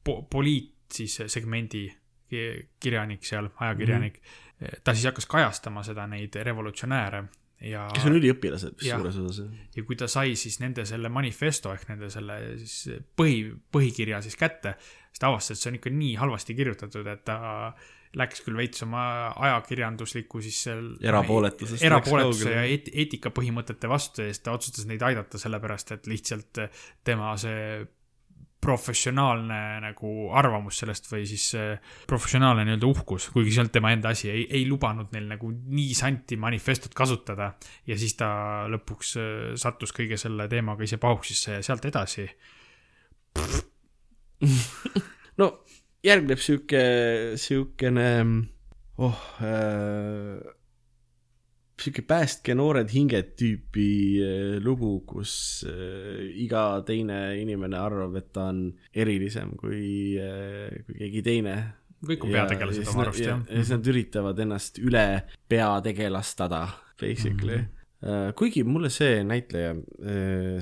po- poliit siis eh, segmendi ki- kirjanik seal, ajakirjanik mm. -hmm. ta siis hakkas kajastama seda, neid revolutsionääre ja kes on üliõpilased vist suures osas. ja kui ta sai siis nende selle manifesto ehk nende selle siis põhi, põhikirja siis kätte, siis ta avastas, et see on ikka nii halvasti kirjutatud, et ta läks küll veits oma ajakirjandusliku siis seal Erapooletusest erapooletuse ja eet- eetikapõhimõtete vastu ja siis ta otsustas neid aidata sellepärast, et lihtsalt tema see professionaalne nagu arvamus sellest või siis professionaalne nii-öelda uhkus, kuigi see olnud tema enda asi, ei, ei lubanud neil nagu niisanti manifestot kasutada. ja siis ta lõpuks äh, sattus kõige selle teemaga ise pahuksisse ja sealt edasi. No järgneb sihuke, siukene, oh äh,, sihuke päästke noored hinged tüüpi äh, lugu, kus äh, iga teine inimene arvab, et ta on erilisem kui äh,, kui keegi teine. kõik on peategelased oma arust jah ja siis nad üritavad ennast üle peategelastada, basically mm. -hmm. kuigi mulle see näitleja,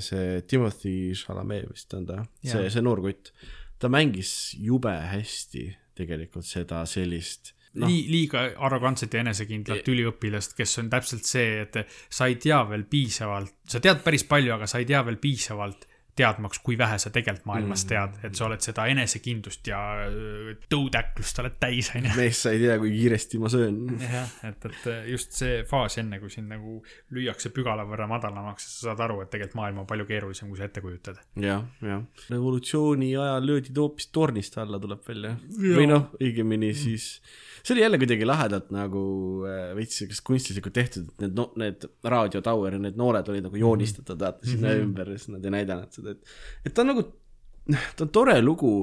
see Timothy Chalamet vist on ta, see see noor kutt, ta mängis jube hästi tegelikult seda sellist no.. Lii-, liiga arrogantset ja enesekindlat üliõpilast, kes on täpselt see, et sa ei tea veel piisavalt, sa tead päris palju, aga sa ei tea veel piisavalt teadmaks, kui vähe sa tegelikult maailmas tead, et sa oled seda enesekindlust ja öö, tõutäklust oled täis, onju. mees, sa ei tea, kui kiiresti ma söön. jah, et, et just see faas enne, kui sind nagu lüüakse pügala võrra madalamaks, sa saad aru, et tegelikult maailm on palju keerulisem, kui sa ette kujutad. jah, jah. revolutsiooni ajal löödi hoopis tornist alla, tuleb välja. Või noh, õigemini siis, see oli jälle kuidagi lahedalt nagu äh, veits siukest kunstlikult tehtud, et need no,, need Raadio Tower ja need noored olid nagu joonistatud, vaata sinna mm -hmm. ümber ja siis nad ei näidanud seda, et, et ta on nagu, ta on tore lugu,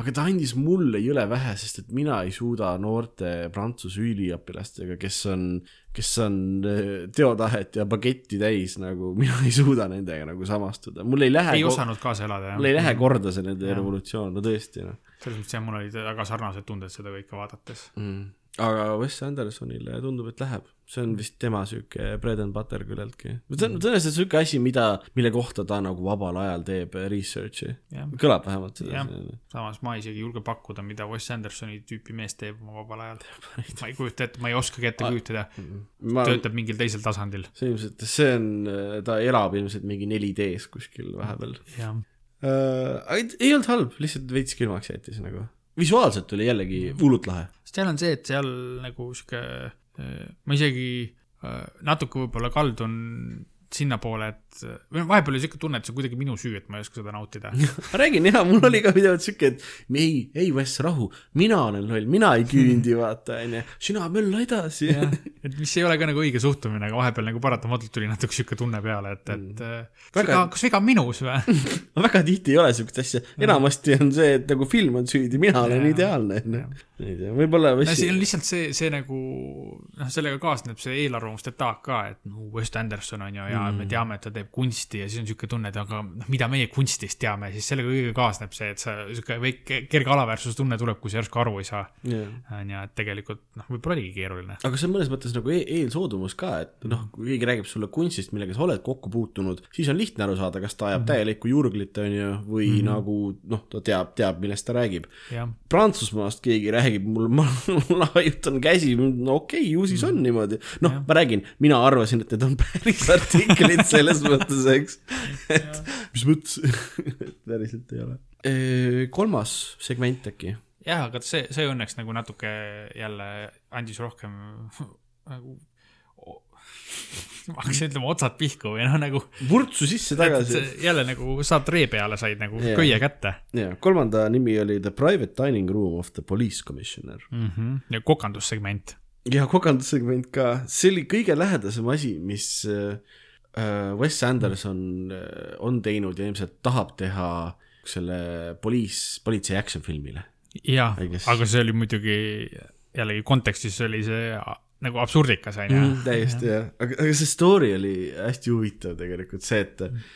aga ta andis mulle jõle vähe, sest et mina ei suuda noorte prantsuse üliõpilastega, kes on, kes on äh, teotahet ja bagetti täis nagu, mina ei suuda nendega nagu samastuda, mul ei lähe ei osanud kaasa elada, jah. mul ei lähe korda see nende Jah. revolutsioon, no tõesti noh selles mõttes jah, mul olid väga sarnased tunded seda kõike vaadates. mm.. aga Wes Andersonile tundub, et läheb, see on vist tema sihuke bread and butter küllaltki. see on tõenäoliselt sihuke asi, mida, mille kohta ta nagu vabal ajal teeb research'i, jah, kõlab vähemalt seda. samas ma isegi ei julge pakkuda, mida Wes Andersoni tüüpi mees teeb oma vabal ajal. ma ei kujuta ette, ma ei oskagi ette kujutada, ma, töötab mingil teisel tasandil. see ilmselt, see on, ta elab ilmselt mingi 4D-s kuskil vahepeal jah, äh,. Aga ei, olnud halb, lihtsalt veits külmaks jättis nagu. visuaalselt oli jällegi hullult lahe. seal on see, et seal nagu sihuke, ma isegi äh, natuke võib-olla kaldun sinnapoole, et või vahepeal oli siuke tunne, et see on kuidagi minu süü, et ma ei oska seda nautida. ma räägin jah, mul oli ka pidevalt siuke, et ei, ei Wes, rahu, mina olen loll, mina ei küündi, vaata, onju, sina mölla edasi. et mis ei ole ka nagu õige suhtumine, aga vahepeal nagu paratamatult tuli natuke siuke tunne peale, et, et mm. Väga- viga, kas viga on minus või? väga tihti ei ole siukest asja, enamasti on see, et nagu film on süüdi, mina olen Jaa. ideaalne, onju. ei tea, võib-olla no see on lihtsalt see, see nagu noh, sellega kaasneb see eelarvamuste taak ka, et no Wes Anderson on ju ja mm. me teame, et ta teeb kunsti ja siis on niisugune tunne, et aga noh, mida meie kunstist teame, siis sellega kõigega kaasneb see, et sa niisugune väike kerge alaväärsustunne tuleb, kui sa järsku aru ei saa. yeah. on ju, et tegelikult noh, võib-olla oligi keeruline. aga see on mõnes mõttes nagu e eelsoodumus ka, et noh, kui keegi räägib sulle kunstist, millega sa oled kokku puutunud, siis on lihtne aru saada, kas ta ajab mm -hmm. täielikku jurglit, on ju, või mm -hmm. nagu noh, ta teab, teab, millest ta räägib. jah, Prantsusmaast keegi räägib mul, ma laiutan käsi, no okei okay,, ju siis on niimoodi. noh ma räägin, mina arvasin, et need on päris artiklid selles mõttes, eks. et mis mõttes, päriselt ei ole. kolmas segment äkki jah, aga see, see õnneks nagu natuke jälle andis rohkem nagu ma hakkasin ütlema otsad pihku või noh, nagu vurtsu sisse et tagasi. jälle nagu saad ree peale said nagu Jaa. köie kätte ja kolmanda nimi oli The Private Dining Room of the Police Commissioner. mm. -hmm. ja kokandussegment. ja kokandussegment ka, see oli kõige lähedasem asi, mis äh, äh, Wes Anderson äh, on teinud ja ilmselt tahab teha selle poliis, politsei action filmile. jah aga see oli muidugi jällegi kontekstis oli see nagu absurdikas onju Mm, täiesti jah, aga, aga see story oli hästi huvitav tegelikult, see, et äh,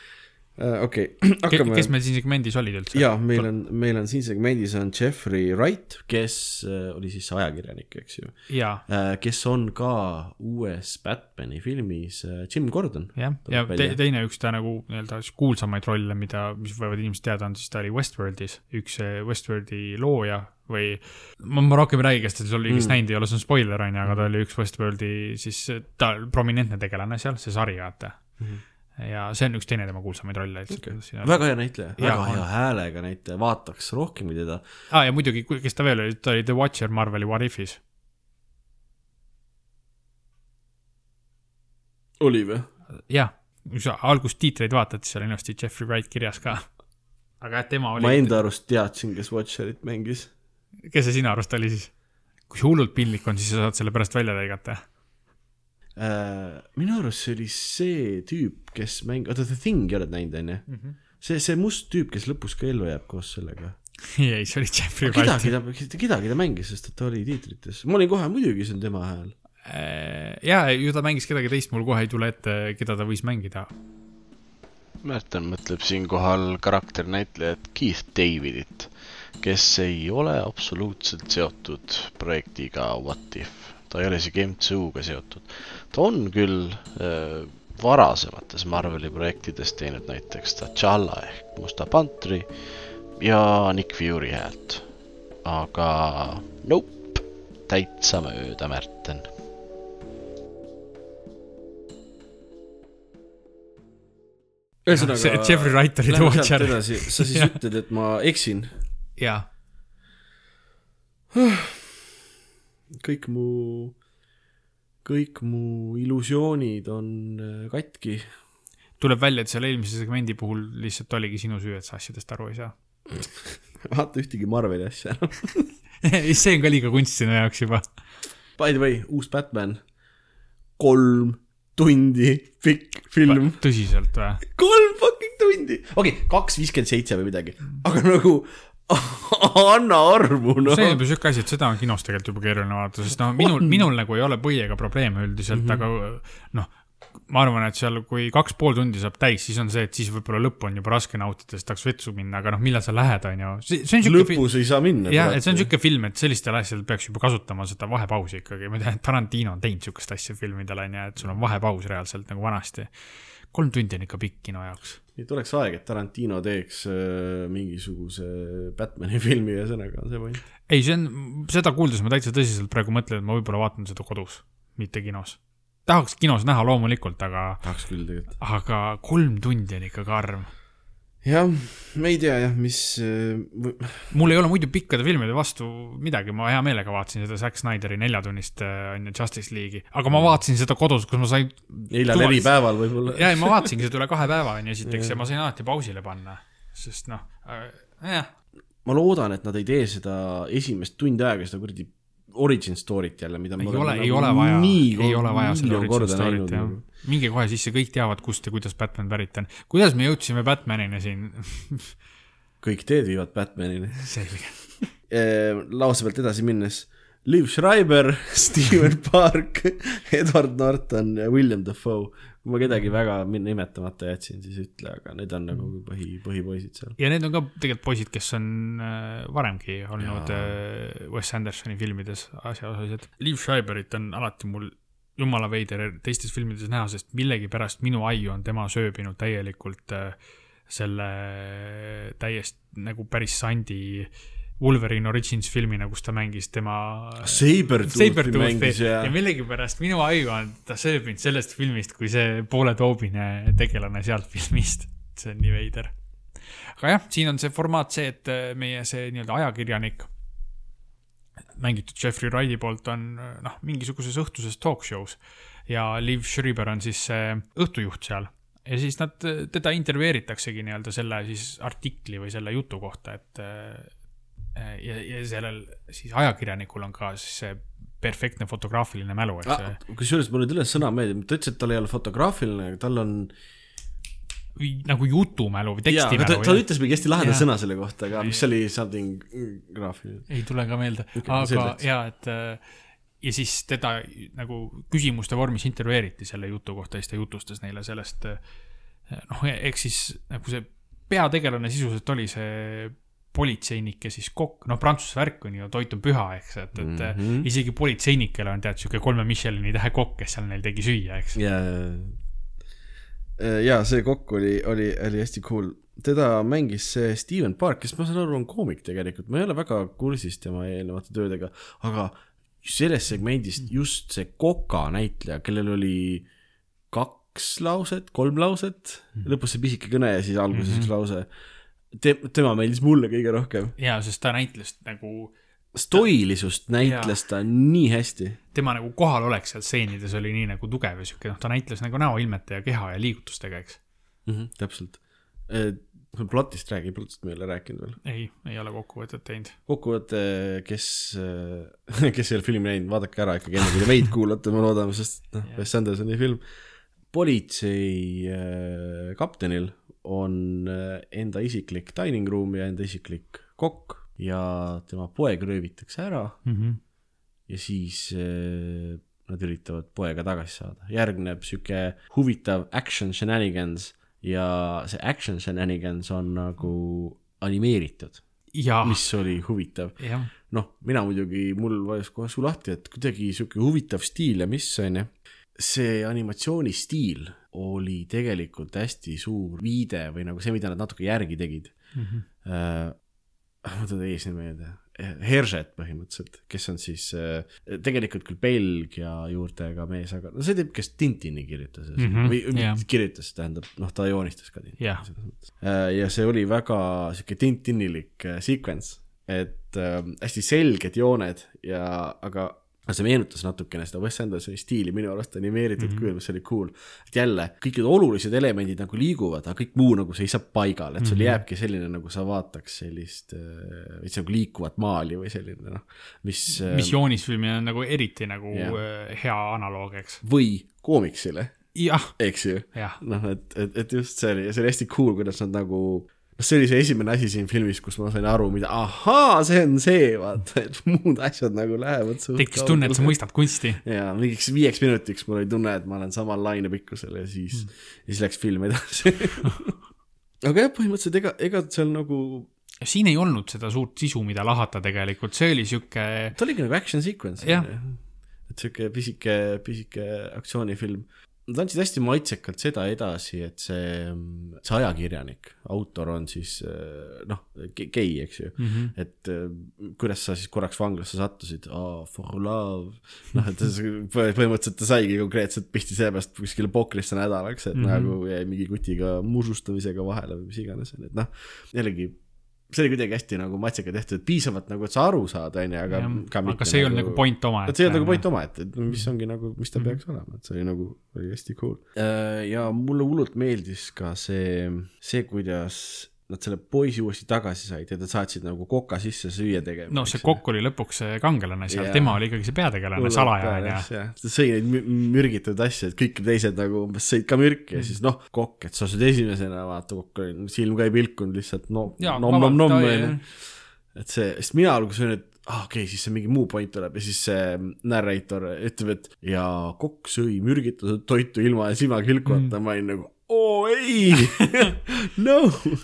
okei okay, hakkame kes meil siin segmendis olid üldse? jaa, meil on, meil on siin segmendis on Jeffrey Wright, kes äh, oli siis ajakirjanik, eks ju äh,, kes on ka uues Batman'i filmis äh, Jim Gordon. jah, ja välja. te, teine üks ta nagu nii-öelda kuulsamaid rolle, mida, mis võivad inimesed teada, on siis ta oli Westworldis, üks Westworldi looja või ma, ma rohkem ei räägi, kes siis oli, kes Mm. näinud ei ole, see on spoiler on ju, aga ta oli üks Westworldi siis ta prominentne tegelane seal, see sari, vaata mm. -hmm. Ja see on üks teine tema kuulsamaid rolle okay. väga hea näitleja, väga hea on. häälega näitleja, vaataks rohkemgi teda. aa ah, ja muidugi, kes ta veel oli, ta oli The Watcher Marveli What If'is. oli või? jah, kui sa algust tiitreid vaatad, siis seal on ilusti Jeffrey Wright kirjas ka. aga jah, tema ma oli, enda arust teadsin, kes Watcherit mängis. kes see sinu arust oli siis? kui hullult piinlik on, siis sa saad selle pärast välja lõigata. Äh, minu arust see oli see tüüp, kes mäng-, oota The Thing'i oled näinud, onju? see, see must tüüp, kes lõpus ka ellu jääb koos sellega. ei, see oli Jeffrey Wright. kedagi ta, kedagi ta mängis, sest et ta oli tiitrites. ma olin kohe, muidugi see on tema hääl. jaa, ju ta mängis kedagi teist, mul kohe ei tule ette, keda ta võis mängida. Märten mõtleb siinkohal karakternäitlejat Keith Davidit, kes ei ole absoluutselt seotud projektiga What If. Ta ei ole isegi MCU-ga seotud. ta on küll äh, varasemates Marveli projektides teinud näiteks T'Challa ehk Musta Pantri ja Nick Fury häält. aga nope, täitsa mööda, Märten. see Jeffrey Wright oli The Lähme sealt Watcher. edasi, sa siis ütled, et ma eksin. jaa, kõik mu, kõik mu illusioonid on äh, katki. tuleb välja, et selle eelmise segmendi puhul lihtsalt oligi sinu süü, et sa asjadest aru ei saa. vaata ühtegi Marveli asja enam. see on ka liiga kunst sinu jaoks juba. By the way, uus Batman, kolm tundi pikk film, tõsiselt või? kolm fucking tundi, okei okay,, kaks viiskümmend seitse või midagi, aga nagu anna armu noh see on. juba siuke asi, et seda on kinos tegelikult juba keeruline vaadata, sest noh, minul, minul nagu ei ole põiega probleeme üldiselt mm, -hmm. aga noh, ma arvan, et seal, kui kaks pool tundi saab täis, siis on see, et siis võib-olla lõppu on juba raske nautida, siis tahaks vetsu minna, aga noh, millal sa lähed, on ju. see see on siuke film, lõpus ei saa minna. jah, et see on siuke film, et sellistel asjadel peaks juba kasutama seda vahepausi ikkagi, ma tean, et Tarantino on teinud siukest asja filmidel, on ju, et sul on vahepaus reaalselt nagu vanasti. Kolm tundi on ikka pikk kino jaoks. nüüd oleks aeg, et Tarantino teeks äh, mingisuguse Batman'i filmi, ühesõnaga on see point. ei, see on, seda kuuldes ma täitsa tõsiselt praegu mõtlen, et ma võib-olla vaatan seda kodus, mitte kinos. tahaks kinos näha loomulikult, aga, tahaks küll tegelikult. aga kolm tundi on ikka karm. jah, ma ei tea jah, mis äh, mul ei ole muidu pikkade filmide vastu midagi, ma hea meelega vaatasin seda Zack Snyderi neljatunnist äh, on ju Justice League'i, aga ma vaatasin seda kodus, kus ma sain. neljal eri päeval võib-olla. ja, ja ma vaatasingi seda üle kahe päeva on ju esiteks ja ma sain alati pausile panna, sest noh äh,, jah, ma loodan, et nad ei tee seda esimest tund aega seda kuradi origin story't jälle, mida ei ole, oleme ei nagu ole vaja, ei ole vaja miljon origin story't jah nagu.. minge kohe sisse, kõik teavad, kust ja kuidas Batman pärit on. kuidas me jõudsime Batmanini siin? kõik teed viivad Batmanini. selge. lause pealt edasi minnes, Liv Schreiber, Steven Park, Edward Norton ja William Dafoe. kui ma kedagi väga nimetamata jätsin, siis ütle, aga need on nagu põhi, põhipoisid seal. ja need on ka tegelikult poisid, kes on äh, varemgi olnud Jaa. äh, Wes Andersoni filmides asjaosalised. Liv Schreiberit on alati mul jumala veider teistes filmides näha, sest millegipärast minu aiu on tema sööbinud täielikult äh, selle täiesti nagu päris sandi Wolverine Origins filmina, kus ta mängis tema Sabertoothi Sabertoothi mängis ja ja millegipärast minu aju on ta sööbinud sellest filmist kui see pooletoobine tegelane sealt filmist. see on nii veider. aga jah, siin on see formaat see, et äh, meie see nii-öelda ajakirjanik, mängitud Jeffrey Wrighti poolt on äh, noh, mingisuguses õhtuses talk show's ja Liv Schreiber on siis see õhtujuht seal ja siis nad, teda intervjueeritaksegi nii-öelda selle siis artikli või selle jutu kohta, et äh, ja, ja sellel siis ajakirjanikul on ka siis see perfektne fotograafiline mälu, eks ah,. kusjuures mulle tuli sõna meelde, ta ütles, et tal ei ole fotograafiline, aga tal on. nagu jutumälu või aga ta, tekstimälu. ta ütles mingi hästi laheda sõna selle kohta, aga mis oli something graafiline. ei tule ka meelde okay,, aga ja et äh, ja siis teda nagu küsimuste vormis intervjueeriti selle jutu kohta ja siis ta jutustas neile sellest. noh, eks siis nagu see peategelane sisuliselt oli see politseinik ja siis kokk, noh, prantsuse värk on ju, toit on püha, eks, et, et mm Mhm. -hmm. isegi politseinikele on tead sihuke kolme Michelini tähe kokk, kes seal neil tegi süüa, eks. ja, ja see kokk oli, oli, oli hästi cool. teda mängis see Steven Park, kes ma saan aru, on koomik tegelikult, ma ei ole väga kursis tema eelnevate töödega, aga sellest segmendist just see Koka näitleja, kellel oli kaks lauset, kolm lauset, lõpus see pisike kõne ja siis alguses mm -hmm. üks lause. Te, tema meeldis mulle kõige rohkem. ja, sest ta näitles nagu, stoilisust näitles ta nii hästi. tema nagu kohalolek seal stseenides oli nii nagu tugev ja sihuke, noh, ta näitles nagu näoilmete ja keha ja liigutustega, eks. mm. -hmm, täpselt. plotist räägi, plotist me ei ole rääkinud veel. ei, ei ole kokkuvõtet teinud. kokkuvõte, kes, kes ei ole filmi näinud, vaadake ära ikkagi enne, kui te meid kuulate, me loodame, sest noh Wes Andersoni film. politsei äh, kaptenil on äh, enda isiklik dining room ja enda isiklik kokk ja tema poeg röövitakse ära Mm -hmm. ja siis äh, nad üritavad poega tagasi saada. järgneb sihuke huvitav action shenanigans ja see action shenanigans on nagu animeeritud, mis oli huvitav. noh, mina muidugi, mul vajus kohe suu lahti, et kuidagi sihuke huvitav stiil ja mis on ju. see animatsioonistiil oli tegelikult hästi suur viide või nagu see, mida nad natuke järgi tegid mm. -hmm. äh,. ma tulen eesnime meelde, Herset põhimõtteliselt, kes on siis äh, tegelikult küll Belgia juurtega mees, aga no see tüüp, kes Tintini kirjutas mm -hmm, või yeah. kirjutas, tähendab, noh, ta joonistas ka Tintini Jah. selles mõttes. ja see oli väga sihuke Tintinilik sequence, et hästi selged jooned ja, aga see meenutas natukene seda Wes Andersoni stiili minu arust animeeritud mm. -hmm. kujul, mis oli cool. et jälle, kõik need olulised elemendid nagu liiguvad, aga kõik muu nagu seisab paigal, et sul mm. -hmm. jääbki selline, nagu sa vaataks sellist äh, veits nagu liikuvat maali või selline noh, mis äh, mis joonisfilmil on nagu eriti nagu yeah. hea analoog, eks. või koomiksile, jah, eks ju. noh, et, et, et just see oli, see oli hästi cool, kuidas nad nagu see oli see esimene asi siin filmis, kus ma sain aru, mida, ahaa, see on see, vaata, et muud asjad nagu lähevad suht tekkis tunne, et sa mõistad kunsti. ja mingiks viieks minutiks mul oli tunne, et ma olen samal lainepikkusel ja siis mm., ja siis läks film edasi. aga jah, põhimõtteliselt ega, ega seal nagu, siin ei olnud seda suurt sisu, mida lahata tegelikult, see oli sihuke, ta oligi nagu action sequence. Et sihuke pisike, pisike aktsioonifilm. Nad andsid hästi maitsekalt seda edasi, et see, see ajakirjanik, autor on siis äh, noh, gei, eks ju mm. -hmm. et äh, kuidas sa siis korraks vanglasse sattusid oh,, for love, noh, et põhimõtteliselt ta saigi konkreetselt pihti seepärast kuskile pokrisse nädalaks, et mm -hmm. nagu jäi mingi kutiga musustamisega vahele või mis iganes, et noh, jällegi see oli kuidagi hästi nagu maitsekalt tehtud, et piisavalt nagu, et sa aru saad, onju, aga ka aga see ei olnud nagu point oma. et see ei olnud nagu point omaette, et mis ongi nagu, mis ta peaks olema, et see oli nagu, oli hästi cool. ja mulle hullult meeldis ka see, see, kuidas nad selle poisi uuesti tagasi said ja nad saatsid nagu koka sisse süüa tegema. no see kokk oli lõpuks see kangelane seal tema oli ikkagi see peategelane, salaja onju. ta sõi neid mü- mürgitud asju, et kõik teised nagu umbes sõid ka mürki ja siis noh, kokk, et sa sööd esimesena, vaata kokk oli, silm ka ei pilkunud lihtsalt no, Jaa, nom, nom, nom vabalt, onju et see, sest mina alguses olin, et ah, okei okay,, siis see mingi muu point tuleb. Ja siis see narrator ütleb, et ja kokk sõi mürgitatud toitu ilma silma kilkumata mm., ma olin nagu oo ei no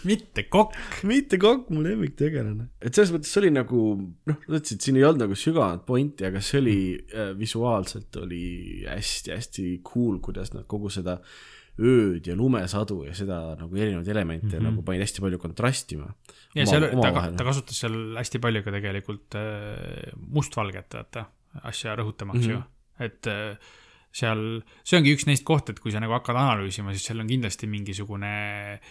mitte kokk. mitte kokk, mu lemmiktegelane. et selles mõttes see oli nagu, noh, sa ütlesid, siin ei olnud nagu sügavat pointi, aga see oli äh, visuaalselt oli hästi-hästi cool, kuidas nad kogu seda ööd ja lumesadu ja seda nagu erinevaid elemente mm -hmm. nagu panid hästi palju kontrastima. ja seal ta, ta kasutas seal hästi palju ka tegelikult äh, mustvalget, vaata, asja rõhutamaks mm -hmm. ju, et äh, seal, see ongi üks neist koht, et kui sa nagu hakkad analüüsima, siis seal on kindlasti mingisugune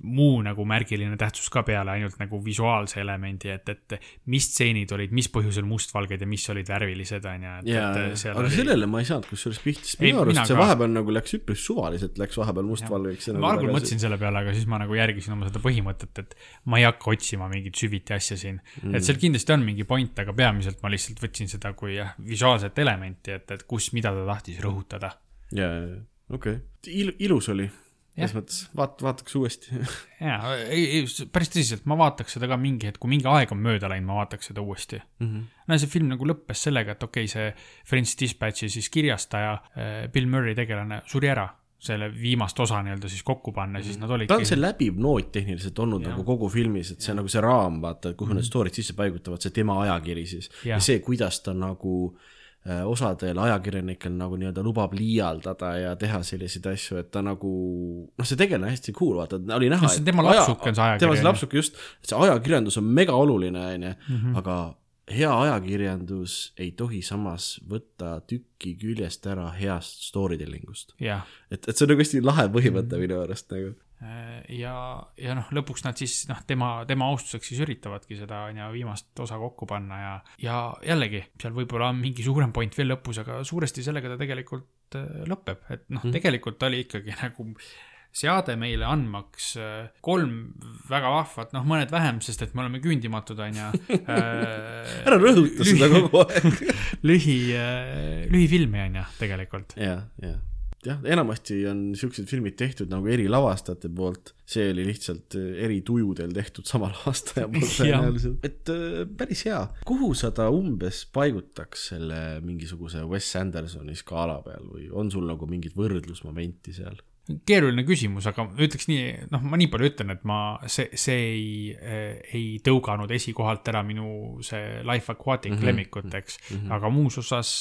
muu nagu märgiline tähtsus ka peale ainult nagu visuaalse elemendi, et, et mis stseenid olid, mis põhjusel mustvalged ja mis olid värvilised, on ju. aga oli... sellele ma ei saanud kusjuures pihta, sest minu arust see ka. vahepeal nagu läks üpris suvaliselt, läks vahepeal mustvalgeks. ma algul mõtlesin selle peale, aga siis ma nagu järgisin oma seda põhimõtet, et ma ei hakka otsima mingit süviti asja siin mm.. et seal kindlasti on mingi point, aga peamiselt ma lihtsalt võtsin seda kui jah, visuaalset elementi, et, et kus, mida ta tahtis rõhutada. jaa, jaa, okei okay.. Il-, ilus oli. selles mõttes, vaat-, vaataks uuesti jaa, ei, ei, päris tõsiselt, ma vaataks seda ka mingi hetk, kui mingi aeg on mööda läinud, ma vaataks seda uuesti mm. -hmm. no see film nagu lõppes sellega, et okei okay,, see French Dispatchi siis kirjastaja äh, Bill Murray tegelane suri ära, selle viimast osa nii-öelda siis kokku panna, siis nad ta olidki on see läbiv noot tehniliselt olnud Jah. nagu kogu filmis, et see on nagu see raam, vaata, kuhu need story'd sisse paigutavad, see tema ajakiri siis. ja Jah. see, kuidas ta nagu äh, osadel ajakirjanikel nagu nii-öelda lubab liialdada ja teha selliseid asju, et ta nagu noh, see tegelane hästi cool, vaata, oli näha. See on tema lapsuke on see ajakiri, tema see lapsuke just, see ajakirjandus on mega oluline, onju, Mhm. aga hea ajakirjandus ei tohi samas võtta tükki küljest ära heast story telling ust. et, et see on nagu hästi lahe põhimõte Mhm. minu arust nagu. ja, ja noh, lõpuks nad siis noh, tema, tema austuseks siis üritavadki seda on ju viimast osa kokku panna ja, ja jällegi seal võib-olla on mingi suurem point veel lõpus, aga suuresti sellega ta tegelikult äh, lõpeb, et noh mm., tegelikult oli ikkagi nagu seade meile andmaks äh, kolm väga vahvat, noh, mõned vähem, sest et me oleme küündimatud, on ju. ära rõhuta seda kogu aeg. lühi, lühifilmi on ju tegelikult. ja, ja, jah, enamasti on siuksed filmid tehtud nagu eri lavastajate poolt, see oli lihtsalt äh, eri tujudel tehtud sama lavastaja poolt tõenäoliselt. et äh, päris hea, kuhu sa ta umbes paigutaks selle mingisuguse Wes Andersoni skaala peal või on sul nagu mingit võrdlusmomenti seal? keeruline küsimus, aga ütleks nii, noh, ma nii palju ütlen, et ma, see, see ei, ei tõuganud esikohalt ära minu see Life Aquatic mm. -hmm. lemmikut, eks mm, -hmm. aga muus osas,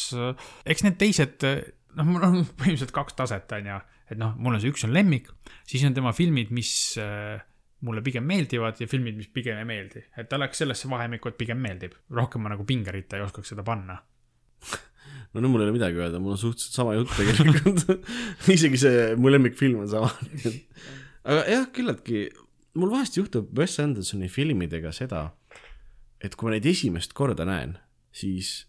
eks need teised, noh, mul on põhimõtteliselt kaks taset, on ju, et noh, mul on see üks on lemmik, siis on tema filmid, mis äh, mulle pigem meeldivad ja filmid, mis pigem ei meeldi, et ta läks sellesse vahemikku, et pigem meeldib, rohkem ma nagu pingeritta ei oskaks seda panna. no nüüd mul ei ole midagi öelda, mul on suhteliselt sama jutt tegelikult isegi see mu lemmikfilm on sama. aga jah, küllaltki, mul vahest juhtub Wes Andersoni filmidega seda, et kui ma neid esimest korda näen, siis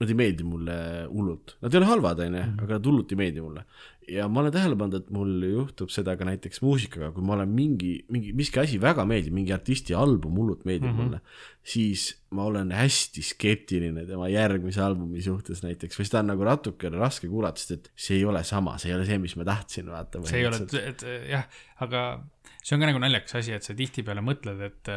nad ei meeldi mulle hullult, nad ei ole halvad, onju, aga nad hullult ei meeldi mulle. ja ma olen tähele pannud, et mul juhtub seda ka näiteks muusikaga, kui ma olen mingi, mingi, miski asi väga meeldib, mingi artisti album hullult meeldib mm -hmm. mulle, siis ma olen hästi skeptiline tema järgmise albumi suhtes näiteks või seda on nagu natukene raske kuulata, sest et see ei ole sama, see ei ole see, mis ma tahtsin, vaata. see ei ole, et jah, aga see on ka nagu naljakas asi, et sa tihtipeale mõtled, et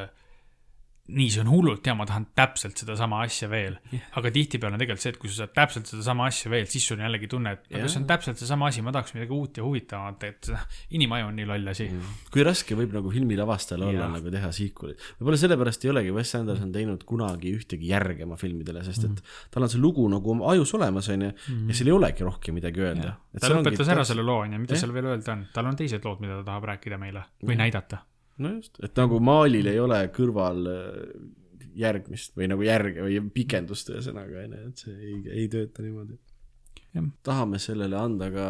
nii, see on hullult hea, ma tahan täpselt sedasama asja veel. aga tihtipeale on tegelikult see, et kui sa saad täpselt sedasama asja veel, siis sul on jällegi tunne, et aga see on täpselt seesama asi, ma tahaks midagi uut ja huvitavamat, et inimaju on nii loll asi. kui raske võib nagu filmilavastajal olla Jah. nagu teha sequel'it. võib-olla sellepärast ei olegi Wes Anderson teinud kunagi ühtegi järge oma filmidele, sest et tal on see lugu nagu oma ajus olemas, onju, ja seal ei olegi rohkem midagi öelda. ta lõpetas ära selle loo, onju, mis seal veel öelda on, tal on teised lood, mida ta tahab rääkida meile või näidata. No just, et nagu Maalil ei ole kõrval äh, järgmist või nagu järge või pikendust ühesõnaga onju, et see ei, ei tööta niimoodi tahame sellele anda ka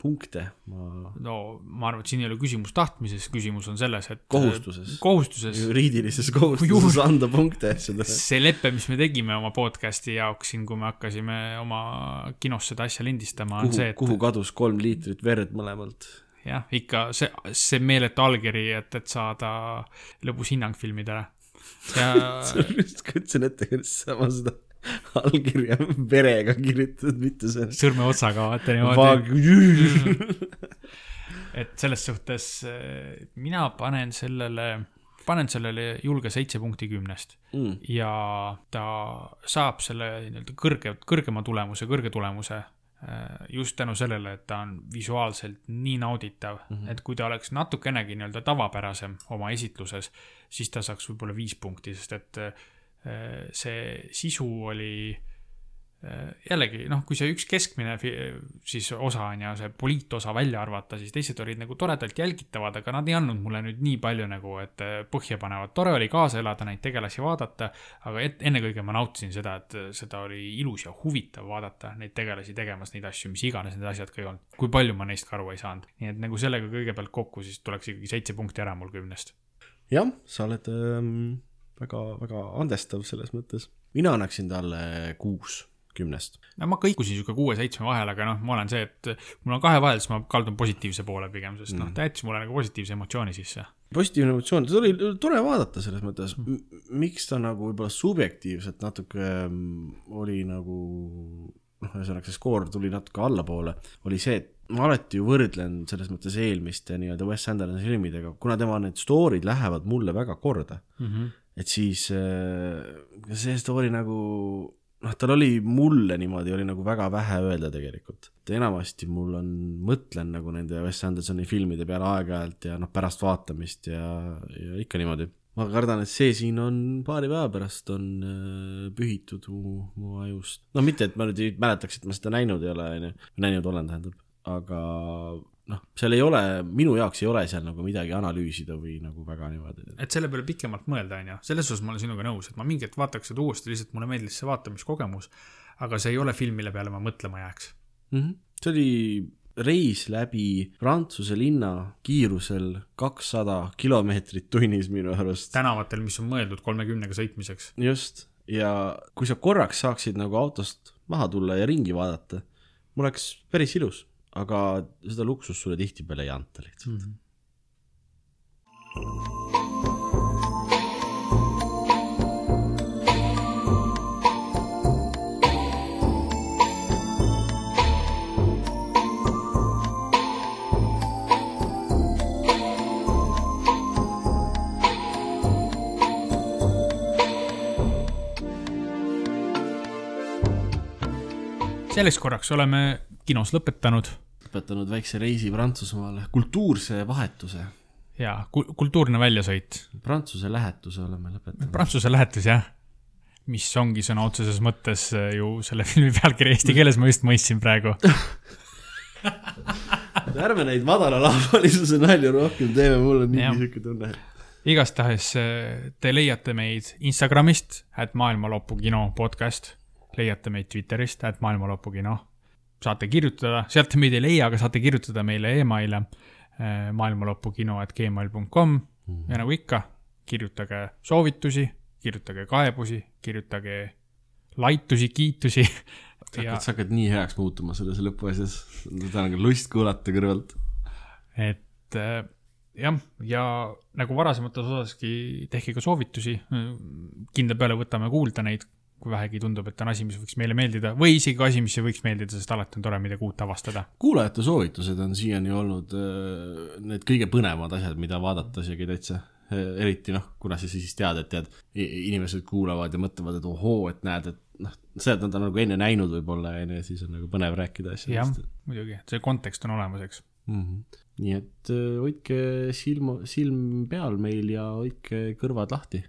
punkte, ma no ma arvan, et siin ei ole küsimus tahtmises, küsimus on selles, et Kohustuses. kohustuses. juriidilises kohustuses Juhul- anda punkte asjadele. see lepe, mis me tegime oma podcast'i jaoks siin, kui me hakkasime oma kinos seda asja lindistama, on see, et kuhu kadus kolm liitrit verd mõlemalt? jah, ikka see, see meeletu allkiri, et, et saada lõbus hinnang filmidele. ja just kujutasin ette, kuidas sama seda allkirja verega kirjutatud, mitte see sõrmeotsaga vaata niimoodi. et selles suhtes mina panen sellele, panen sellele julge seitse punkti kümnest Mm. ja ta saab selle nii-öelda kõrge, kõrgema tulemuse, kõrge tulemuse just tänu sellele, et ta on visuaalselt nii nauditav mm, -hmm. et kui ta oleks natukenegi nii-öelda tavapärasem oma esitluses, siis ta saaks võib-olla viis punkti, sest et eh, see sisu oli jällegi noh, kui see üks keskmine siis osa on ja see poliitosa välja arvata, siis teised olid nagu toredalt jälgitavad, aga nad ei andnud mulle nüüd nii palju nagu, et eh, põhja panevad. tore oli kaasa elada, neid tegelasi vaadata, aga et, ennekõike ma nautisin seda, et eh, seda oli ilus ja huvitav vaadata neid tegelasi tegemas neid asju, mis iganes need asjad ka ei olnud. kui palju ma neist ka aru ei saanud, nii et nagu sellega kõigepealt kokku, siis tuleks ikkagi seitse punkti ära mul kümnest. jah, sa oled ähm, väga, väga andestav selles mõttes. mina annaksin talle kuus kümnest. no ma kõikusin sihuke kuue-seitsme vahel, aga noh, ma olen see, et mul on kahe vahel, siis ma kaldun positiivse poole pigem, sest noh, ta jättis mulle nagu positiivse emotsiooni sisse. positiivne emotsioon, seda oli tore vaadata selles mõttes, miks ta nagu võib-olla subjektiivselt natuke mm, oli nagu noh, ühesõnaga see skoor tuli natuke allapoole, oli see, et ma alati ju võrdlen selles mõttes eelmiste nii-öelda Wes Andersoni filmidega, kuna tema need story'd lähevad mulle väga korda, Mm -hmm. et siis äh, see story nagu noh, tal oli mulle niimoodi oli nagu väga vähe öelda tegelikult. enamasti mul on, mõtlen nagu nende Wes Andersoni filmide peale aeg-ajalt ja noh, pärast vaatamist ja, ja ikka niimoodi. ma kardan, et see siin on paari päeva pärast on äh, pühitud mu, mu ajust. no mitte, et ma nüüd ei mäletaks, et ma seda näinud ei ole, onju, näinud olen, tähendab, aga noh, seal ei ole, minu jaoks ei ole seal nagu midagi analüüsida või nagu väga niimoodi. et selle peale pikemalt mõelda, on ju, selles osas ma olen sinuga nõus, et ma mingi hetk vaataks seda uuesti, lihtsalt mulle meeldis see vaatamiskogemus, aga see ei ole film, mille peale ma mõtlema jääks. mm. -hmm. see oli reis läbi Prantsuse linna kiirusel kakssada kilomeetrit tunnis minu arust. tänavatel, mis on mõeldud kolmekümnega sõitmiseks. just, ja kui sa korraks saaksid nagu autost maha tulla ja ringi vaadata, mul oleks päris ilus, aga seda luksust sulle tihtipeale ei anta lihtsalt mm. -hmm. selleks korraks oleme kinos lõpetanud lõpetanud väikse reisi Prantsusmaale, kultuurse vahetuse, ja ku- kultuurne väljasõit. Prantsuse lähetuse oleme lõpetanud. Prantsuse lähetus, jah. mis ongi sõna otseses mõttes äh, ju selle filmi pealkiri eesti keeles, ma just mõistsin praegu. ärme neid madalalaevalisuse nalju rohkem teeme, mul on Jah. niigi siuke tunne. igastahes äh, te leiate meid Instagramist, et maailmalõpu kino podcast. leiate meid Twitterist, et maailmalõpu kino. Saate kirjutada, sealt meid ei leia, aga saate kirjutada meile emaile äh, maailmalõpukino et gmail.com ja nagu ikka, kirjutage soovitusi, kirjutage kaebusi, kirjutage laitusi, kiitusi sa hakkad, sa hakkad nii heaks muutuma selles lõpuasjas, seda on lust kuulata kõrvalt. et äh, jah, ja nagu varasemates osaski, tehke ka soovitusi. kindla peale võtame kuulda neid, kui vähegi tundub, et on asi, mis võiks meile meeldida või isegi asi, mis ei võiks meeldida, sest alati on tore midagi uut avastada. kuulajate soovitused on siiani olnud äh, need kõige põnevamad asjad, mida vaadata isegi täitsa. eriti noh, kuna sa siis tead, et tead, inimesed kuulavad ja mõtlevad, et ohoo, et näed, et noh, seda nad on nagu enne näinud võib-olla onju ja siis on nagu põnev rääkida jah asjadest., muidugi, see kontekst on olemas, eks. mm. -hmm. nii et äh, hoidke silm, silm peal meil ja hoidke kõrvad lahti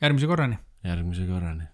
järgmise korrani. järgmise korrani